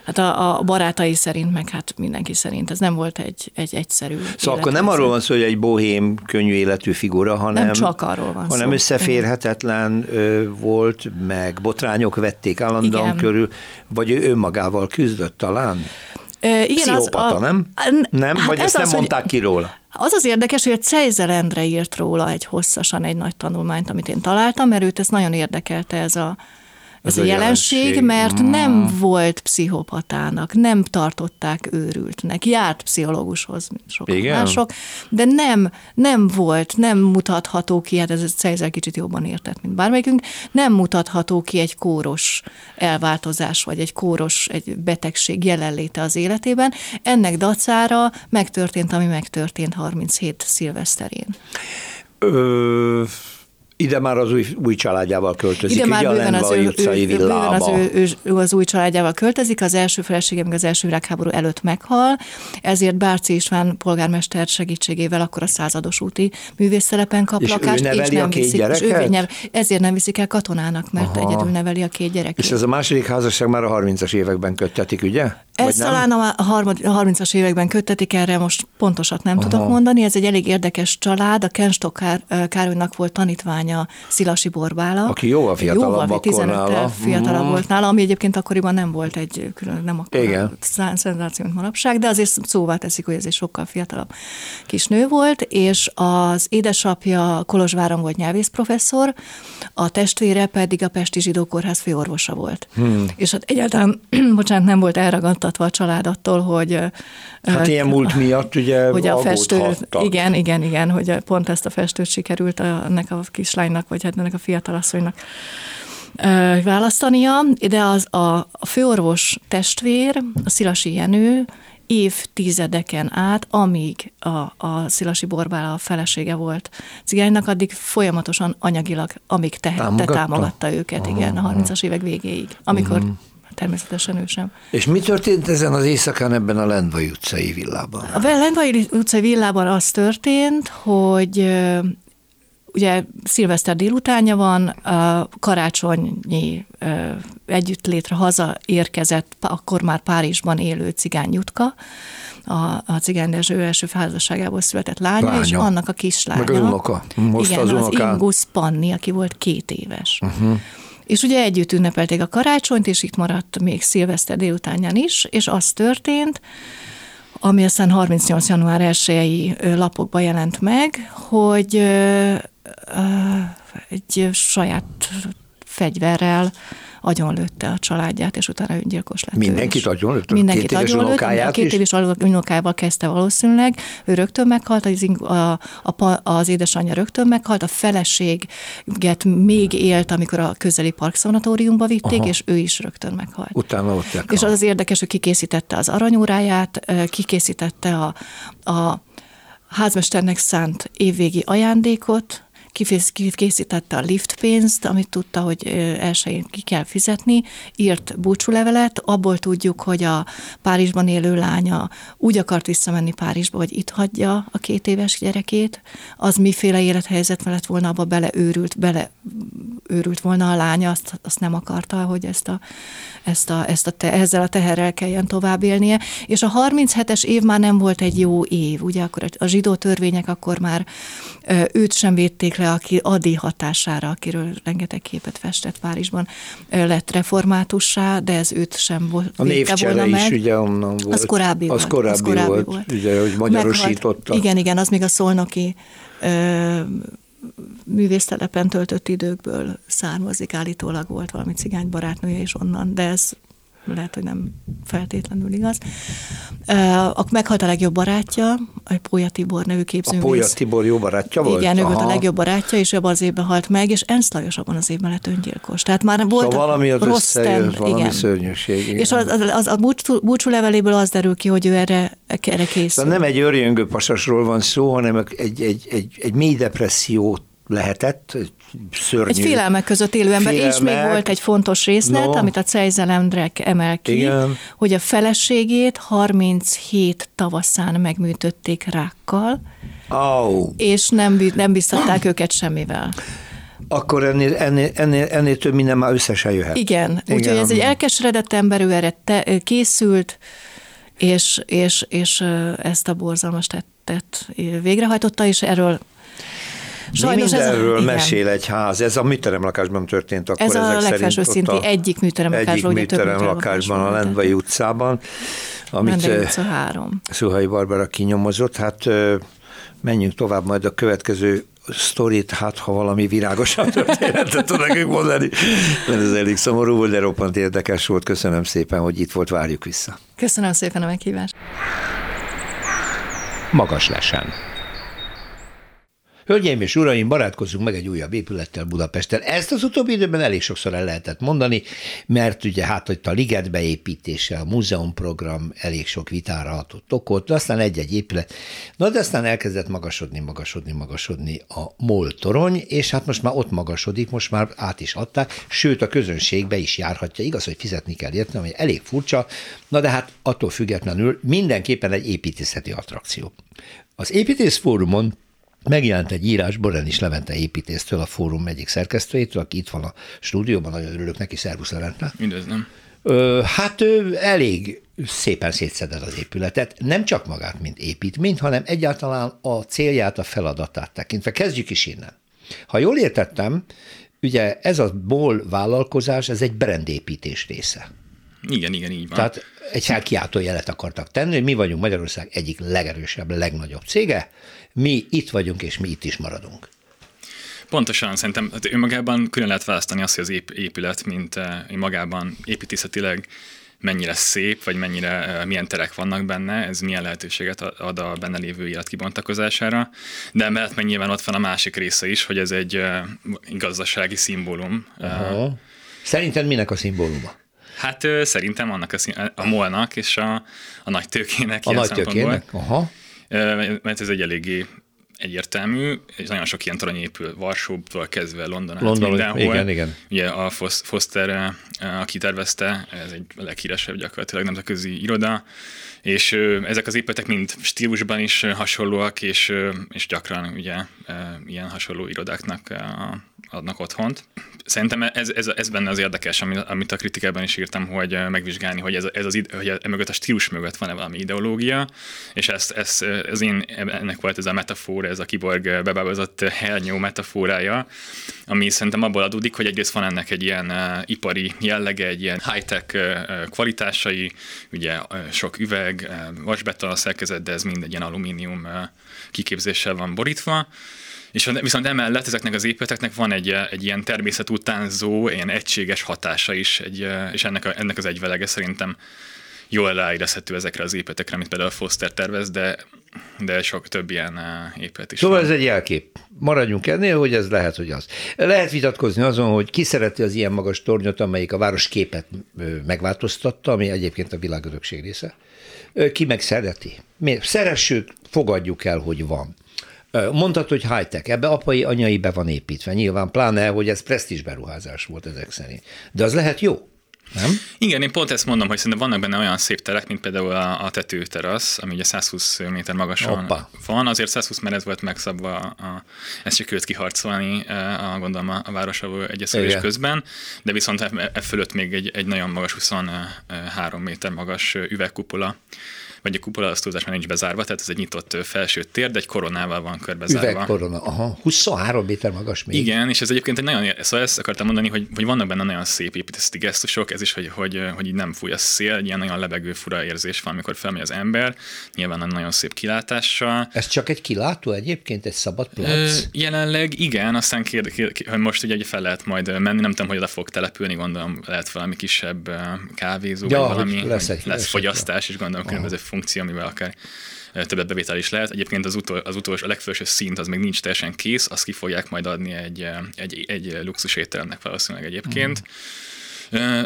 S5: Hát a, a barátai szerint, meg hát mindenki szerint, ez nem volt egy, egy egyszerű
S1: Szóval akkor nem arról van szó, hogy egy bohém, könnyű életű figura, hanem,
S5: nem csak arról van
S1: hanem szó. összeférhetetlen ö, volt, meg botrányok vették állandóan Igen. körül, vagy ő önmagával küzdött talán? igen, Pszichopata, az, a, nem? Nem? Hát vagy ez ezt nem az, mondták hogy, ki róla?
S5: Az az érdekes, hogy a Cejzel Endre írt róla egy hosszasan egy nagy tanulmányt, amit én találtam, mert őt ez nagyon érdekelte ez a ez, a jelenség, jelenség, mert mm. nem volt pszichopatának, nem tartották őrültnek, járt pszichológushoz, mint sok Igen? mások, de nem, nem volt, nem mutatható ki, hát ez a Cejzel kicsit jobban értett, mint bármelyikünk, nem mutatható ki egy kóros elváltozás, vagy egy kóros, egy betegség jelenléte az életében. Ennek dacára megtörtént, ami megtörtént 37 szilveszterén.
S1: Ö ide már az új, új családjával költözik, Ide már bőven az, ő, ő,
S5: bőven az, ő, ő, ő, az új családjával költözik, az első felesége még az első világháború előtt meghal, ezért Bárci István polgármester segítségével akkor a százados úti művészszelepen kap
S1: és
S5: lakást,
S1: és nem
S5: a két
S1: viszik, és ő nev,
S5: ezért nem viszik el katonának, mert Aha. egyedül neveli a két gyereket.
S1: És ez a második házasság már a 30-as években köttetik, ugye?
S5: Ez talán a 30-as években köttetik, erre most pontosat nem Aha. tudok mondani. Ez egy elég érdekes család. A Kenstok Kár, Károlynak volt tanítványa Szilasi Borbála.
S1: Aki jóval fiatalabb jóval, 15 nála.
S5: fiatalabb mm. volt nála, ami egyébként akkoriban nem volt egy külön, nem akkor Igen. szenzáció, mint manapság, de azért szóvá teszik, hogy ez egy sokkal fiatalabb kis nő volt, és az édesapja Kolozsváron volt nyelvészprofesszor, a testvére pedig a Pesti Zsidó Kórház főorvosa volt. Hmm. És hát egyáltalán, bocsánat, nem volt elragadt megnyugtatva a család attól, hogy...
S1: Hát ilyen múlt miatt ugye
S5: hogy a festő, Igen, igen, igen, hogy pont ezt a festőt sikerült ennek a kislánynak, vagy hát ennek a fiatalasszonynak választania, de az a, a főorvos testvér, a Szilasi Jenő, évtizedeken át, amíg a, a Szilasi Borbála a felesége volt cigánynak, addig folyamatosan anyagilag, amíg tehette, támogatta őket, igen, a 30-as évek végéig, amikor uh-huh természetesen ő sem.
S1: És mi történt ezen az éjszakán ebben a Lendvai utcai villában?
S5: A Lendvai utcai villában az történt, hogy ugye szilveszter délutánja van, a karácsonyi együttlétre haza érkezett, akkor már Párizsban élő cigány Jutka, a, a Cigány Dezső első házasságából született lánya, lánya, és annak a kislánya.
S1: Meg az unoka.
S5: Most igen, az, az Ingus Panni, aki volt két éves. Uh-huh. És ugye együtt ünnepelték a karácsonyt, és itt maradt még szilveszter délutánján is, és az történt, ami aztán 38. január 1 lapokban jelent meg, hogy egy saját fegyverrel agyonlőtte a családját, és utána öngyilkos lett.
S1: Mindenkit agyonlőtte?
S5: Mindenkit két agyonlőtt, két éves unokával kezdte valószínűleg, ő rögtön meghalt, az, a, a, az édesanyja rögtön meghalt, a feleséget még élt, amikor a közeli parkszanatóriumba vitték, Aha. és ő is rögtön meghalt.
S1: Utána ott
S5: És az az érdekes, hogy kikészítette az aranyóráját, kikészítette a, a házmesternek szánt évvégi ajándékot, készítette a lift pénzt, amit tudta, hogy elsőjén ki kell fizetni, írt búcsúlevelet, abból tudjuk, hogy a Párizsban élő lánya úgy akart visszamenni Párizsba, hogy itt hagyja a két éves gyerekét, az miféle élethelyzet lett volna, abba beleőrült, bele őrült volna a lánya, azt, azt nem akarta, hogy ezt a, ezt a, ezt a te, ezzel a teherrel kelljen tovább élnie. És a 37-es év már nem volt egy jó év, ugye akkor a zsidó törvények akkor már őt sem védték le, aki Adi hatására, akiről rengeteg képet festett Párizsban, lett reformátussá, de ez őt sem volt.
S1: A névcsere is meg. ugye onnan volt.
S5: Az korábbi
S1: az
S5: volt.
S1: Korábbi az korábbi volt, volt. ugye, hogy magyarosította. Meghalt,
S5: igen, igen, az még a szolnoki ö, művésztelepen töltött időkből származik, állítólag volt valami cigány barátnője is onnan, de ez lehet, hogy nem feltétlenül igaz. Akkor meghalt a legjobb barátja, a Pólya Tibor nevű képzőművész.
S1: A Pólya Tibor jó barátja volt?
S5: Igen, ő volt a legjobb barátja, és abban az évben halt meg, és Ernst Lajos abban az évben lett öngyilkos. Tehát már volt
S1: szóval valami az rossz ten, valami igen. szörnyűség.
S5: Igen. És az, az, az, a búcsú, búcsú leveléből az derül ki, hogy ő erre, erre készül.
S1: Szóval nem egy örjöngő pasasról van szó, hanem egy, egy, egy, egy mély depressziót lehetett, szörnyű.
S5: Egy félelmek között élő ember, félelmek. és még volt egy fontos részlet, no. amit a Cejzel Endrek emel ki, Igen. hogy a feleségét 37 tavaszán megműtötték rákkal,
S1: oh.
S5: és nem, nem biztatták őket semmivel.
S1: Akkor ennél, ennél, ennél, ennél több minden már összesen jöhet.
S5: Igen, Igen. úgyhogy ez egy elkeseredett ember, ő erre te, készült, és, és, és ezt a borzalmas tettet végrehajtotta, és erről
S1: Sajnos mindenről ez a, mesél egy ház. Ez a műteremlakásban történt akkor
S5: Ez a legfelső szinti egyik műteremlakásban.
S1: Egyik műteremlakásban, a Lendvai utcában.
S5: Amit Lendvai utca három.
S1: Szuhai Barbara kinyomozott. Hát menjünk tovább majd a következő sztorit, hát ha valami virágosabb történetet tud nekünk mondani, mert ez elég szomorú volt, de roppant érdekes volt. Köszönöm szépen, hogy itt volt, várjuk vissza.
S5: Köszönöm szépen a meghívást.
S1: Magas lesen. Hölgyeim és uraim, barátkozzunk meg egy újabb épülettel Budapesten. Ezt az utóbbi időben elég sokszor el lehetett mondani, mert ugye hát hogy a liget beépítése, a múzeumprogram elég sok vitára hatott okot, de aztán egy-egy épület. Na de aztán elkezdett magasodni, magasodni, magasodni a MOL torony, és hát most már ott magasodik, most már át is adták, sőt a közönségbe is járhatja. Igaz, hogy fizetni kell érteni, ami elég furcsa, na de hát attól függetlenül mindenképpen egy építészeti attrakció. Az építészfórumon Megjelent egy írás Borenis Levente építésztől, a fórum egyik szerkesztőjétől, aki itt van a stúdióban, nagyon örülök neki, szervusz Levente.
S6: Üdvözlöm.
S1: Hát ő elég szépen szétszedett az épületet, nem csak magát, mint építményt, hanem egyáltalán a célját, a feladatát tekintve. Kezdjük is innen. Ha jól értettem, ugye ez a BOL vállalkozás, ez egy brandépítés része.
S6: Igen, igen, így van.
S1: Tehát egy felkiáltó jelet akartak tenni, hogy mi vagyunk Magyarország egyik legerősebb, legnagyobb cége, mi itt vagyunk, és mi itt is maradunk.
S6: Pontosan, szerintem hát önmagában külön lehet választani azt, hogy az épület, mint uh, magában építészetileg mennyire szép, vagy mennyire, uh, milyen terek vannak benne, ez milyen lehetőséget ad a benne lévő élet kibontakozására, de emellett meg nyilván ott van a másik része is, hogy ez egy uh, gazdasági szimbólum.
S1: Aha. Szerinted minek a szimbóluma?
S6: Hát szerintem annak a, a molnak és a, a nagy tőkének.
S1: A nagy tőkének? Aha
S6: mert ez egy eléggé egyértelmű, és nagyon sok ilyen torony épül Varsótól kezdve London, London mindenhol. Igen, igen. Ugye a Foster, aki tervezte, ez egy leghíresebb gyakorlatilag nemzetközi iroda, és ezek az épületek mind stílusban is hasonlóak, és, és gyakran ugye ilyen hasonló irodáknak adnak otthont. Szerintem ez, ez, ez benne az érdekes, amit a kritikában is írtam, hogy megvizsgálni, hogy ez, ez az, hogy e mögött a stílus mögött van-e valami ideológia, és ezt, ezt, az én, ennek volt ez a metafor, ez a kiborg bebábozott helnyó metaforája, ami szerintem abból adódik, hogy egyrészt van ennek egy ilyen ipari jellege, egy ilyen high-tech kvalitásai, ugye sok üveg, uh, vasbeton a szerkezet, de ez mind egy ilyen alumínium uh, kiképzéssel van borítva, és viszont emellett ezeknek az épületeknek van egy, egy ilyen természetutánzó, ilyen egységes hatása is, egy, és ennek, a, ennek az egyvelege szerintem jól ráérezhető ezekre az épületekre, amit például Foster tervez, de, de sok több ilyen épület is
S1: Szóval van. ez egy jelkép. Maradjunk ennél, hogy ez lehet, hogy az. Lehet vitatkozni azon, hogy ki szereti az ilyen magas tornyot, amelyik a város képet megváltoztatta, ami egyébként a világörökség része. Ki meg szereti? Szeressük, fogadjuk el, hogy van. Mondtad, hogy high-tech, ebbe apai, anyai be van építve. Nyilván pláne, hogy ez presztízs beruházás volt ezek szerint. De az lehet jó? Nem?
S6: Igen, én pont ezt mondom, hogy szerintem vannak benne olyan szép terek, mint például a, a tetőterasz, ami ugye 120 méter magasan Hoppa. van. Azért 120, mert ez volt megszabva, a, ezt csak őt kiharcolni, a, gondolom a, városavó egyeszülés közben, de viszont e, e fölött még egy, egy nagyon magas, 23 méter magas üvegkupola vagy a kupola az túlzás nincs bezárva, tehát ez egy nyitott felső tér, de egy koronával van körbezárva.
S1: Üvegkorona, aha, 23 méter magas még.
S6: Igen, és ez egyébként egy nagyon, szóval ezt akartam mondani, hogy, hogy vannak benne nagyon szép építészeti gesztusok, ez is, hogy, hogy, hogy így nem fúj a szél, egy ilyen nagyon lebegő fura érzés van, amikor felmegy az ember, nyilván nagyon szép kilátással.
S1: Ez csak egy kilátó egyébként, egy szabad plac?
S6: jelenleg igen, aztán kér, kér, kér, hogy most ugye fel lehet majd menni, nem tudom, hogy oda fog települni, gondolom lehet valami kisebb kávézó, ja, vagy valami, lesz, egy, lesz fogyasztás, és gondolom különböző funkció, amivel akár többet bevétel is lehet. Egyébként az, utol, az utolsó, a legfelső szint az még nincs teljesen kész, azt ki fogják majd adni egy, egy, egy luxus étteremnek valószínűleg egyébként. Mm.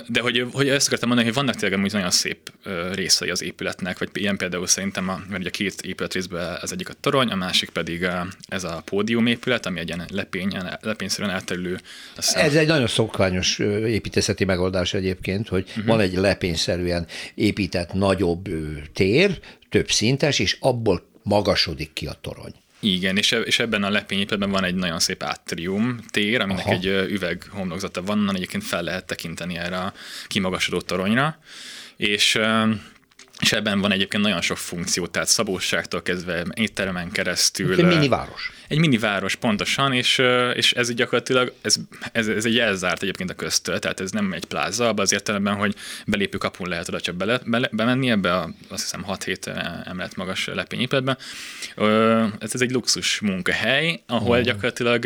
S6: De hogy, hogy ezt akartam mondani, hogy vannak tényleg amúgy nagyon szép részei az épületnek, vagy ilyen például szerintem, a, mert ugye két épület részből az egyik a torony, a másik pedig a, ez a pódium épület, ami egy ilyen lepényen, lepényszerűen elterülő.
S1: Aztán... Ez egy nagyon szokványos építészeti megoldás egyébként, hogy uh-huh. van egy lepényszerűen épített nagyobb tér, több szintes, és abból magasodik ki a torony.
S6: Igen, és, és ebben a lepényépületben van egy nagyon szép átrium tér, aminek Aha. egy üveghomlokzata van, onnan egyébként fel lehet tekinteni erre a kimagasodó toronyra, és és ebben van egyébként nagyon sok funkció, tehát szabóságtól kezdve étteremen keresztül.
S1: Egy mini város.
S6: Egy mini város, pontosan, és, és ez gyakorlatilag, ez, ez, ez egy jelzárt egyébként a köztől, tehát ez nem egy pláza, abban az értelemben, hogy belépő kapun lehet oda csak bele, bele, bemenni ebbe a, azt hiszem 6-7 emelet magas lepényépületbe. Ez, ez egy luxus munkahely, ahol mm. gyakorlatilag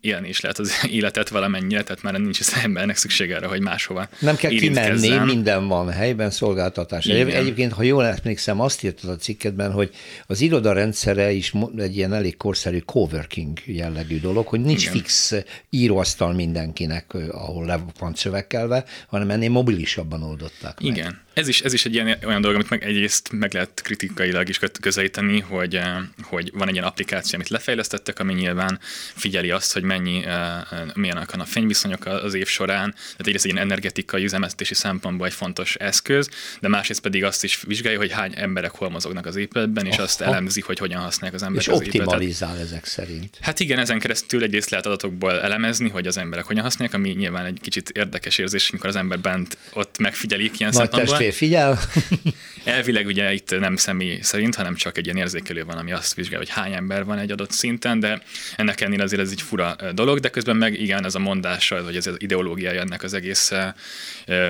S6: élni is lehet az életet valamennyire, tehát már nincs az embernek szüksége arra, hogy máshova
S1: Nem kell kimenni, minden van helyben, szolgáltatás. Igen. Egyébként, ha jól emlékszem, azt írtad a cikkedben, hogy az iroda rendszere is egy ilyen elég korszerű coworking jellegű dolog, hogy nincs Igen. fix íróasztal mindenkinek, ahol le van szövekkelve, hanem ennél mobilisabban oldották
S6: meg. Igen. Ez is, ez is egy ilyen, olyan dolog, amit meg egyrészt meg lehet kritikailag is közelíteni, hogy, hogy van egy ilyen applikáció, amit lefejlesztettek, ami nyilván figyeli azt, hogy mennyi, milyenek a fényviszonyok az év során. Tehát egyrészt egy ilyen energetikai üzemeltetési szempontból egy fontos eszköz, de másrészt pedig azt is vizsgálja, hogy hány emberek hol mozognak az épületben, és azt elemzi, hogy hogyan használják az emberek és
S1: az optimalizál ezek szerint.
S6: Hát igen, ezen keresztül egyrészt lehet adatokból elemezni, hogy az emberek hogyan használják, ami nyilván egy kicsit érdekes érzés, amikor az ember bent ott megfigyelik ilyen
S1: Nagy szempontból testvér figyel.
S6: Elvileg ugye itt nem személy szerint, hanem csak egy ilyen érzékelő van, ami azt vizsgál, hogy hány ember van egy adott szinten, de ennek ennél azért ez egy fura dolog, de közben meg igen, ez a mondása, hogy ez az ideológiája ennek az egész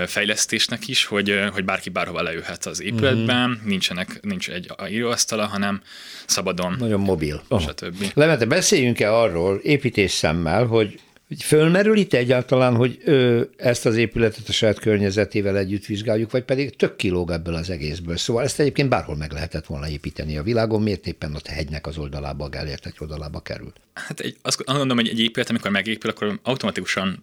S6: fejlesztésnek is, hogy, hogy bárki bárhova leülhet az épületben, mm-hmm. nincsenek, nincs egy íróasztala, hanem szabadon.
S1: Nagyon mobil. Oh. Stb. Levente, beszéljünk-e arról építés szemmel, hogy Fölmerül itt egyáltalán, hogy ö, ezt az épületet a saját környezetével együtt vizsgáljuk, vagy pedig tök kilóg ebből az egészből. Szóval ezt egyébként bárhol meg lehetett volna építeni a világon, miért éppen ott a hegynek az oldalába, a Gellértek oldalába került?
S6: Hát egy, azt gondolom, hogy egy épület, amikor megépül, akkor automatikusan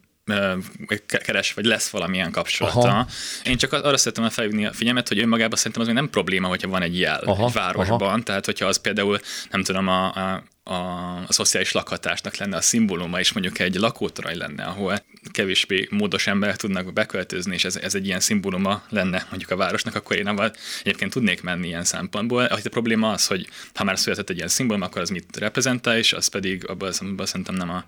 S6: keres, vagy lesz valamilyen kapcsolata. Aha. Én csak arra szeretem felhívni a figyelmet, hogy önmagában szerintem az még nem probléma, hogyha van egy jel aha, egy városban. Aha. Tehát, hogyha az például, nem tudom, a, a a, a szociális lakhatásnak lenne a szimbóluma, és mondjuk egy lakótoraj lenne, ahol kevésbé módos emberek tudnak beköltözni, és ez, ez egy ilyen szimbóluma lenne mondjuk a városnak, akkor én abban egyébként tudnék menni ilyen szempontból. A probléma az, hogy ha már született egy ilyen szimbólum, akkor az mit reprezentál, és az pedig abban, abban szerintem nem a,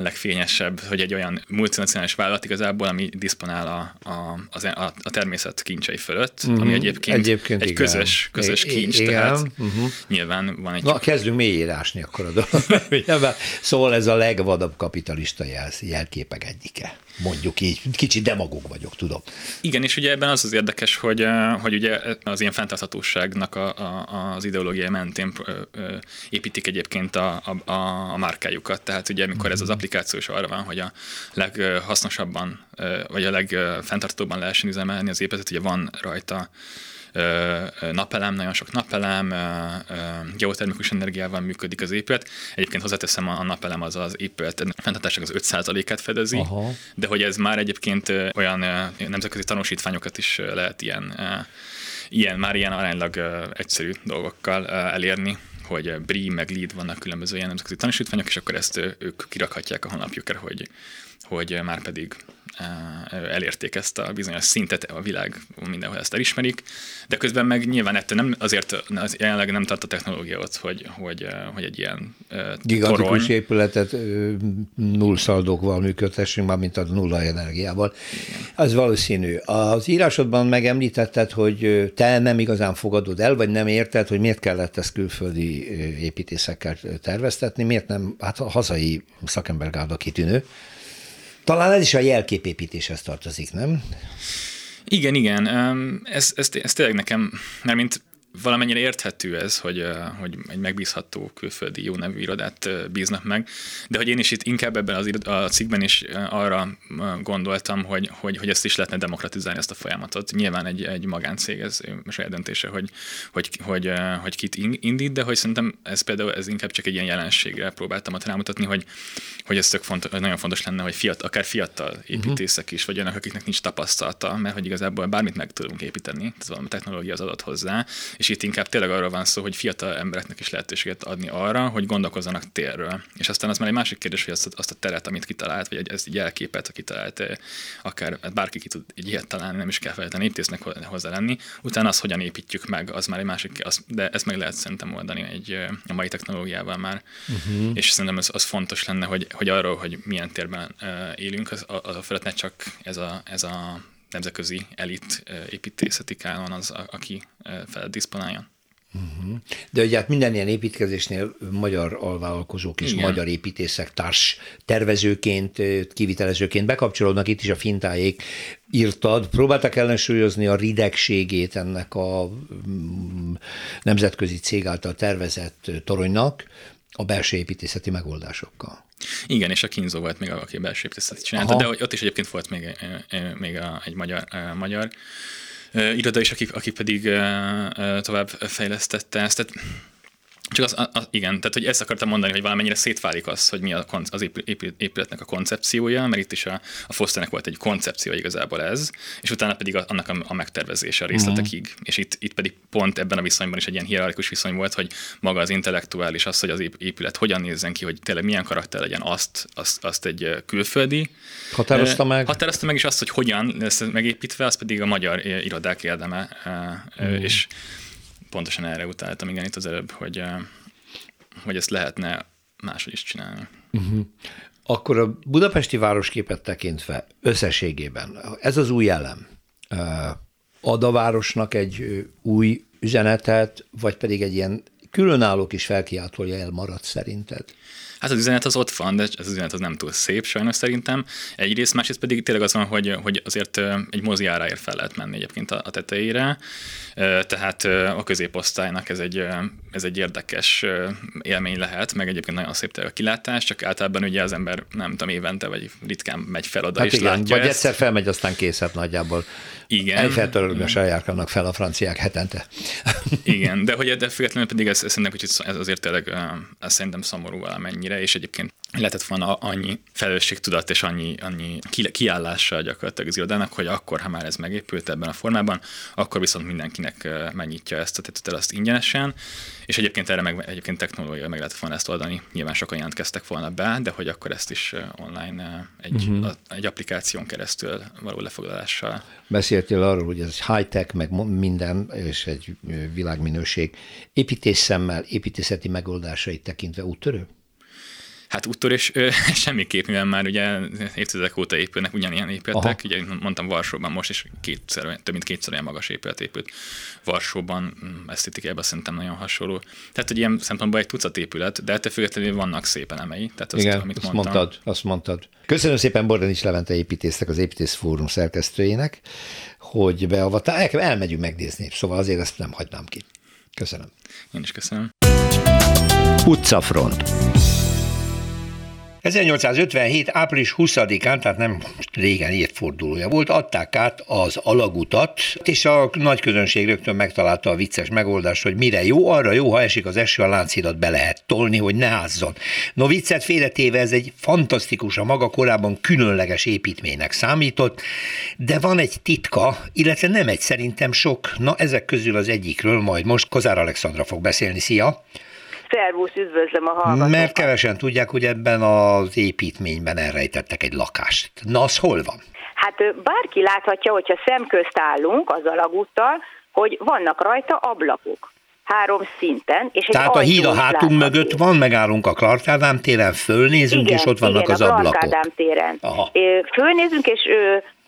S6: legfényesebb, hogy egy olyan multinacionális vállalat igazából, ami disponál a, a, a, a természet kincsei fölött, uh-huh. ami egyébként, egyébként egy igen. közös, közös kincs, igen. tehát uh-huh. nyilván van egy...
S1: Na, kezdünk mélyére ásni akkor a dolog. szóval ez a legvadabb kapitalista jel, jelképek egyike mondjuk így. Kicsit demagóg vagyok, tudom.
S6: Igen, és ugye ebben az az érdekes, hogy, hogy ugye az ilyen fenntarthatóságnak a, a, az ideológia mentén építik egyébként a, a, a márkájukat. Tehát ugye, amikor ez az applikáció is arra van, hogy a leghasznosabban, vagy a legfenntartóban lehessen üzemelni az épületet, ugye van rajta napelem, nagyon sok napelem, geotermikus energiával működik az épület. Egyébként hozzáteszem, a napelem az az épület fenntartásnak az 5%-át fedezi, Aha. de hogy ez már egyébként olyan nemzetközi tanúsítványokat is lehet ilyen, ilyen már ilyen aránylag egyszerű dolgokkal elérni hogy BRI meg LEED vannak különböző ilyen nemzetközi tanúsítványok, és akkor ezt ők kirakhatják a honlapjukra, hogy, hogy már pedig elérték ezt a bizonyos szintet, a világ mindenhol ezt elismerik, de közben meg nyilván ettől nem, azért az jelenleg nem tart a technológia ott, hogy, hogy, hogy egy ilyen
S1: Gigantikus torony. épületet null szaldókval működtessünk, már mint a nulla energiával. Igen. Az valószínű. Az írásodban megemlítetted, hogy te nem igazán fogadod el, vagy nem érted, hogy miért kellett ezt külföldi építészekkel terveztetni, miért nem, hát a hazai szakembergárda kitűnő, talán ez is a jelképépítéshez tartozik, nem?
S6: Igen, igen. Ez, ez, ez tényleg nekem, mert mint valamennyire érthető ez, hogy, hogy egy megbízható külföldi jó nevű irodát bíznak meg, de hogy én is itt inkább ebben az a cikkben is arra gondoltam, hogy, hogy, hogy ezt is lehetne demokratizálni, ezt a folyamatot. Nyilván egy, egy magáncég, ez saját döntése, hogy, hogy, hogy, hogy kit indít, de hogy szerintem ez például ez inkább csak egy ilyen jelenségre próbáltam ott rámutatni, hogy, hogy ez tök fontos, nagyon fontos lenne, hogy fiatal, akár fiatal építészek is, vagy olyanok, akiknek nincs tapasztalata, mert hogy igazából bármit meg tudunk építeni, tehát valami technológia az adott hozzá, és itt inkább tényleg arról van szó, hogy fiatal embereknek is lehetőséget adni arra, hogy gondolkozzanak térről. És aztán az már egy másik kérdés, hogy azt, a, azt a teret, amit kitalált, vagy egy, ezt egy jelképet, aki talált, eh, akár hát bárki ki tud egy ilyet találni, nem is kell feltétlenül építésznek hozzá lenni. Utána az, hogyan építjük meg, az már egy másik, az, de ezt meg lehet szerintem oldani egy, eh, a mai technológiával már. Uh-huh. És szerintem az, az fontos lenne, hogy, hogy arról, hogy milyen térben uh, élünk, az, az a fölött ne csak ez a, ez a nemzetközi elit építészeti kánon az, aki fel diszponáljon.
S1: Uh-huh. De ugye hát minden ilyen építkezésnél magyar alvállalkozók és Igen. magyar építészek társ tervezőként, kivitelezőként bekapcsolódnak, itt is a fintájék írtad, próbáltak ellensúlyozni a ridegségét ennek a mm, nemzetközi cég által tervezett toronynak a belső építészeti megoldásokkal.
S6: Igen, és a kínzó volt még, aki belső építészetet csinálta, Aha. de ott is egyébként volt még, még a, egy magyar, magyar iroda is, aki, aki pedig tovább fejlesztette ezt. Tehát csak az, az, igen, tehát hogy ezt akartam mondani, hogy valamennyire szétválik az, hogy mi a, az épületnek a koncepciója, mert itt is a, a Fosternek volt egy koncepció igazából ez, és utána pedig a, annak a, a megtervezése a részletekig. Uh-huh. És itt, itt pedig pont ebben a viszonyban is egy ilyen hierarchikus viszony volt, hogy maga az intellektuális, az, hogy az épület hogyan nézzen ki, hogy tényleg milyen karakter legyen, azt, azt, azt egy külföldi.
S1: Határozta meg.
S6: Határozta meg, és azt, hogy hogyan lesz megépítve, az pedig a magyar irodák érdeme. Uh-huh. És pontosan erre utáltam, igen, itt az előbb, hogy, hogy ezt lehetne máshogy is csinálni. Uh-huh.
S1: Akkor a budapesti városképet tekintve összességében ez az új elem ad a városnak egy új üzenetet, vagy pedig egy ilyen különálló kis felkiáltója elmaradt szerinted?
S6: Hát az üzenet az ott van, de ez az üzenet az nem túl szép sajnos szerintem. Egyrészt, másrészt pedig tényleg az van, hogy, hogy azért egy mozi áráért fel lehet menni egyébként a, a tetejére, tehát a középosztálynak ez egy, ez egy érdekes élmény lehet, meg egyébként nagyon szép a kilátás, csak általában ugye az ember nem tudom, évente vagy ritkán megy fel oda hát és igen, látja
S1: Vagy ezt. egyszer felmegy, aztán készhet nagyjából.
S6: Igen.
S1: Egyfeltörölmösen járkálnak fel a franciák hetente.
S6: Igen, de hogy de függetlenül pedig ez, ez szerintem, hogy ez azért tényleg ez szerintem szomorú valamennyire, és egyébként lehetett volna annyi felelősségtudat és annyi, annyi kiállása gyakorlatilag az irodának, hogy akkor, ha már ez megépült ebben a formában, akkor viszont mindenkinek megnyitja ezt a tetőt azt ingyenesen, és egyébként erre meg, egyébként technológia meg lehet volna ezt oldani. Nyilván sokan jelentkeztek volna be, de hogy akkor ezt is online egy, uh-huh. a, egy applikáción keresztül való lefoglalással.
S1: Beszéltél arról, hogy ez high-tech, meg minden, és egy világminőség. Építésszemmel, építészeti megoldásait tekintve úttörő?
S6: Hát úttól és ö, semmiképp, mivel már ugye évtizedek óta épülnek ugyanilyen épületek, Aha. ugye mondtam Varsóban most is kétszer, több mint kétszer olyan magas épület épült. Varsóban mm, esztétikában szerintem nagyon hasonló. Tehát, hogy ilyen szempontból egy tucat épület, de ettől függetlenül vannak szép elemei. Tehát azt,
S1: Igen, amit azt mondtam. mondtad, azt mondtad. Köszönöm szépen Bordanics Levente építésznek, az Építész Fórum szerkesztőjének, hogy beavattál. Elmegyünk megnézni, szóval azért ezt nem hagynám ki. Köszönöm.
S6: Én is köszönöm.
S1: Utcafront. 1857. április 20-án, tehát nem régen évfordulója volt, adták át az alagutat, és a nagy közönség rögtön megtalálta a vicces megoldást, hogy mire jó, arra jó, ha esik az eső, a láncidat be lehet tolni, hogy ne házzon. No viccet félretéve ez egy fantasztikus, a maga korábban különleges építménynek számított, de van egy titka, illetve nem egy, szerintem sok, na ezek közül az egyikről majd most Kozár Alexandra fog beszélni. Szia!
S7: Szervusz, üdvözlöm a hallgatókat.
S1: Mert kevesen tudják, hogy ebben az építményben elrejtettek egy lakást. Na, az hol van?
S7: Hát bárki láthatja, hogyha szemközt állunk az alagúttal, hogy vannak rajta ablakok három szinten. És
S1: Tehát a híd a hátunk mögött van, megállunk a Clark Ádám téren, fölnézünk, igen, és ott vannak igen, az a ablakok. Igen,
S7: Ádám téren. Aha. Fölnézünk, és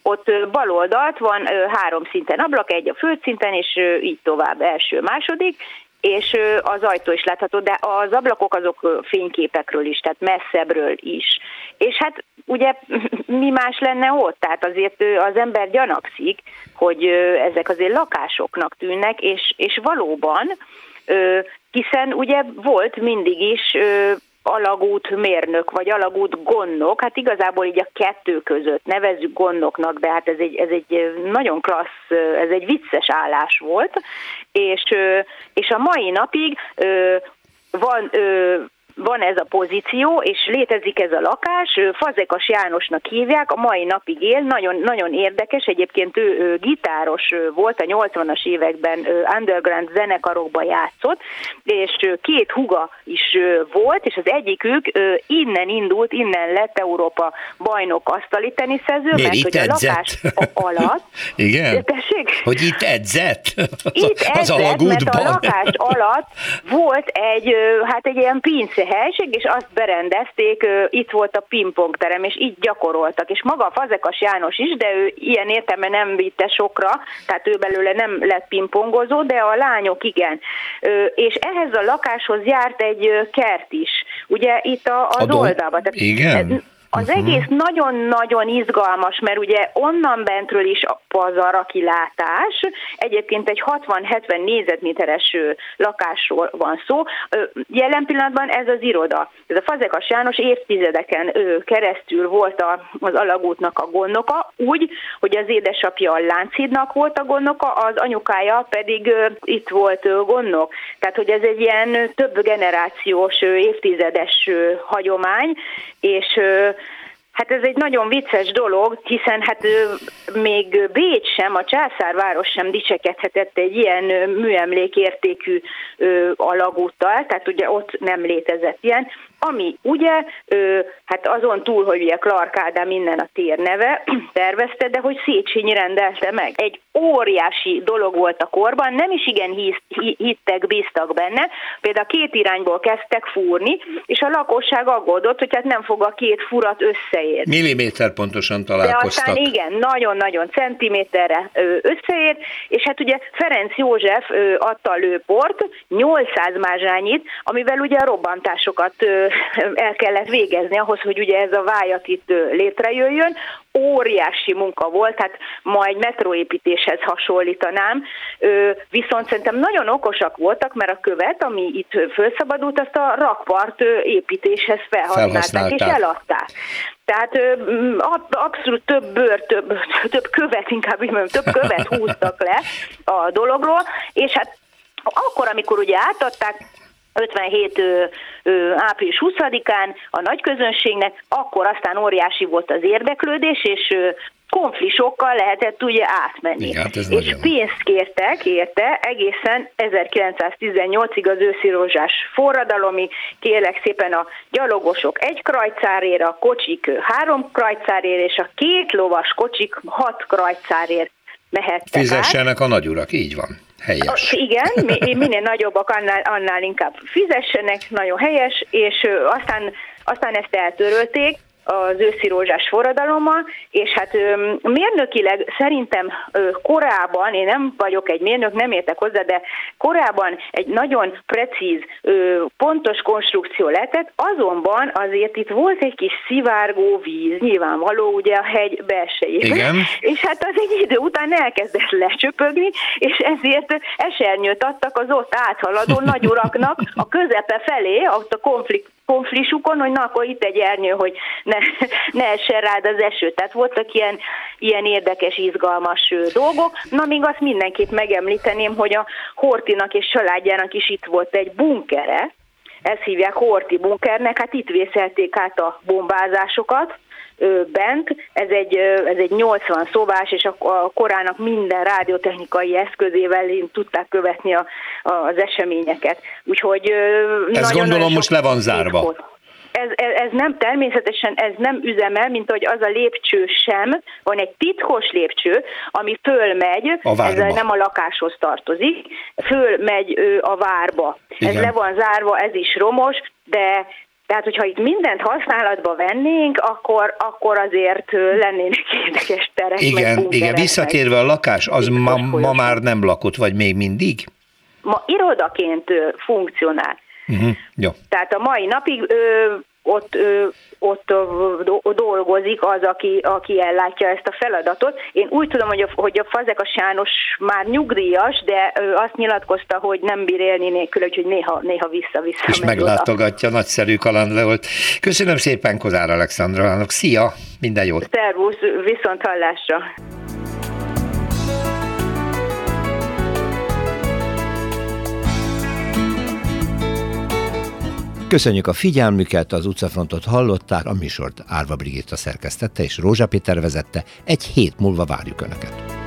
S7: ott bal oldalt van három szinten ablak, egy a földszinten, és így tovább első, második, és az ajtó is látható, de az ablakok azok fényképekről is, tehát messzebbről is. És hát ugye mi más lenne ott? Tehát azért az ember gyanakszik, hogy ezek azért lakásoknak tűnnek, és, és valóban, hiszen ugye volt mindig is alagút mérnök, vagy alagút gondnok, hát igazából így a kettő között nevezzük gondnoknak, de hát ez egy, ez egy nagyon klassz, ez egy vicces állás volt, és, és a mai napig van van ez a pozíció, és létezik ez a lakás, Fazekas Jánosnak hívják, a mai napig él, nagyon, nagyon érdekes, egyébként ő, gitáros volt, a 80-as években underground zenekarokban játszott, és két huga is volt, és az egyikük innen indult, innen lett Európa bajnok asztali teniszező,
S1: mert hogy
S7: a lakás alatt...
S1: Igen? Tessék? Hogy itt edzett?
S7: Itt edzett, az mert a lakás alatt volt egy, hát egy ilyen pince helység, és azt berendezték, itt volt a pingpongterem, és így gyakoroltak. És maga a Fazekas János is, de ő ilyen értelme nem vitte sokra, tehát ő belőle nem lett pingpongozó, de a lányok igen. És ehhez a lakáshoz járt egy kert is. Ugye itt az oldalban.
S1: igen?
S7: Az uh-huh. egész nagyon-nagyon izgalmas, mert ugye onnan bentről is pazar a kilátás, egyébként egy 60-70 négyzetméteres lakásról van szó. Jelen pillanatban ez az iroda. Ez a Fazekas János évtizedeken keresztül volt az alagútnak a gondnoka, úgy, hogy az édesapja a Lánchídnak volt a gondnoka, az anyukája pedig itt volt gondnok. Tehát, hogy ez egy ilyen több generációs, évtizedes hagyomány, és Hát ez egy nagyon vicces dolog, hiszen hát még Bécs sem, a császárváros sem dicsekedhetett egy ilyen műemlékértékű alagúttal, tehát ugye ott nem létezett ilyen, ami ugye, hát azon túl, hogy ugye Clark Ádám minden a tér neve, tervezte, de hogy Széchenyi rendelte meg. Egy óriási dolog volt a korban, nem is igen hittek, bíztak benne, például két irányból kezdtek fúrni, és a lakosság aggódott, hogy hát nem fog a két furat összeérni.
S1: Milliméter pontosan találkoztak.
S7: De aztán igen, nagyon-nagyon centiméterre összeér, és hát ugye Ferenc József adta a lőport, 800 mázsányit, amivel ugye a robbantásokat el kellett végezni ahhoz, hogy ugye ez a vájat itt létrejöjjön. Óriási munka volt, tehát ma egy metróépítéshez hasonlítanám, viszont szerintem nagyon okosak voltak, mert a követ, ami itt felszabadult, azt a rakpart építéshez felhasználták, és eladták. Tehát abszolút több bőr, több, több követ, inkább így mondjam, több követ húztak le a dologról, és hát akkor, amikor ugye átadták 57 ö, ö, április 20-án a nagy közönségnek, akkor aztán óriási volt az érdeklődés, és ö, konflisokkal lehetett ugye átmenni. Igen, hát és nagyon... pénzt kértek érte egészen 1918-ig az őszi rózsás forradalomi, kérlek szépen a gyalogosok egy krajcárért, a kocsik három krajcárért, és a két lovas kocsik hat krajcárért mehettek
S1: Fizessenek át. a nagyurak, így van. Helyes.
S7: Igen, minél nagyobbak, annál, annál inkább fizessenek, nagyon helyes, és aztán, aztán ezt eltörölték, az őszi rózsás forradalommal, és hát mérnökileg szerintem korábban, én nem vagyok egy mérnök, nem értek hozzá, de korábban egy nagyon precíz, pontos konstrukció lehetett, azonban azért itt volt egy kis szivárgó víz, nyilvánvaló ugye a hegy belsejében. Igen. És hát az egy idő után elkezdett lecsöpögni, és ezért esernyőt adtak az ott áthaladó nagyuraknak a közepe felé, ott a konflikt konflisukon, hogy na, akkor itt egy ernyő, hogy ne, ne essen rád az eső. Tehát voltak ilyen, ilyen érdekes, izgalmas dolgok. Na, még azt mindenképp megemlíteném, hogy a Hortinak és családjának is itt volt egy bunkere, ezt hívják Horti bunkernek, hát itt vészelték át a bombázásokat, bent. Ez egy, ez egy 80 szobás, és a korának minden rádiotechnikai eszközével tudták követni a, az eseményeket. Úgyhogy
S1: Ez nagyon gondolom most le van zárva.
S7: Ez, ez, ez nem természetesen ez nem üzemel, mint hogy az a lépcső sem, van egy titkos lépcső, ami fölmegy, a ez nem a lakáshoz tartozik, fölmegy a várba. Igen. Ez le van zárva, ez is romos, de tehát, hogyha itt mindent használatba vennénk, akkor, akkor azért lennének érdekes terek.
S1: Igen, igen. visszatérve a lakás, az ma, ma már nem lakott, vagy még mindig?
S7: Ma irodaként funkcionál. Uh-huh. Jó. Tehát a mai napig ö, ott, ott dolgozik az, aki, aki ellátja ezt a feladatot. Én úgy tudom, hogy a, hogy a Fazekas János már nyugdíjas, de ö, azt nyilatkozta, hogy nem bír élni nélkül, úgyhogy néha, néha vissza-vissza.
S1: És meglátogatja, oda. nagyszerű kaland volt. Köszönöm szépen Kozár Alexandrának. Szia, minden jót!
S7: Szervusz, viszont hallásra!
S1: Köszönjük a figyelmüket, az utcafrontot hallották, a műsort Árva Brigitta szerkesztette és Rózsa Péter vezette. Egy hét múlva várjuk Önöket.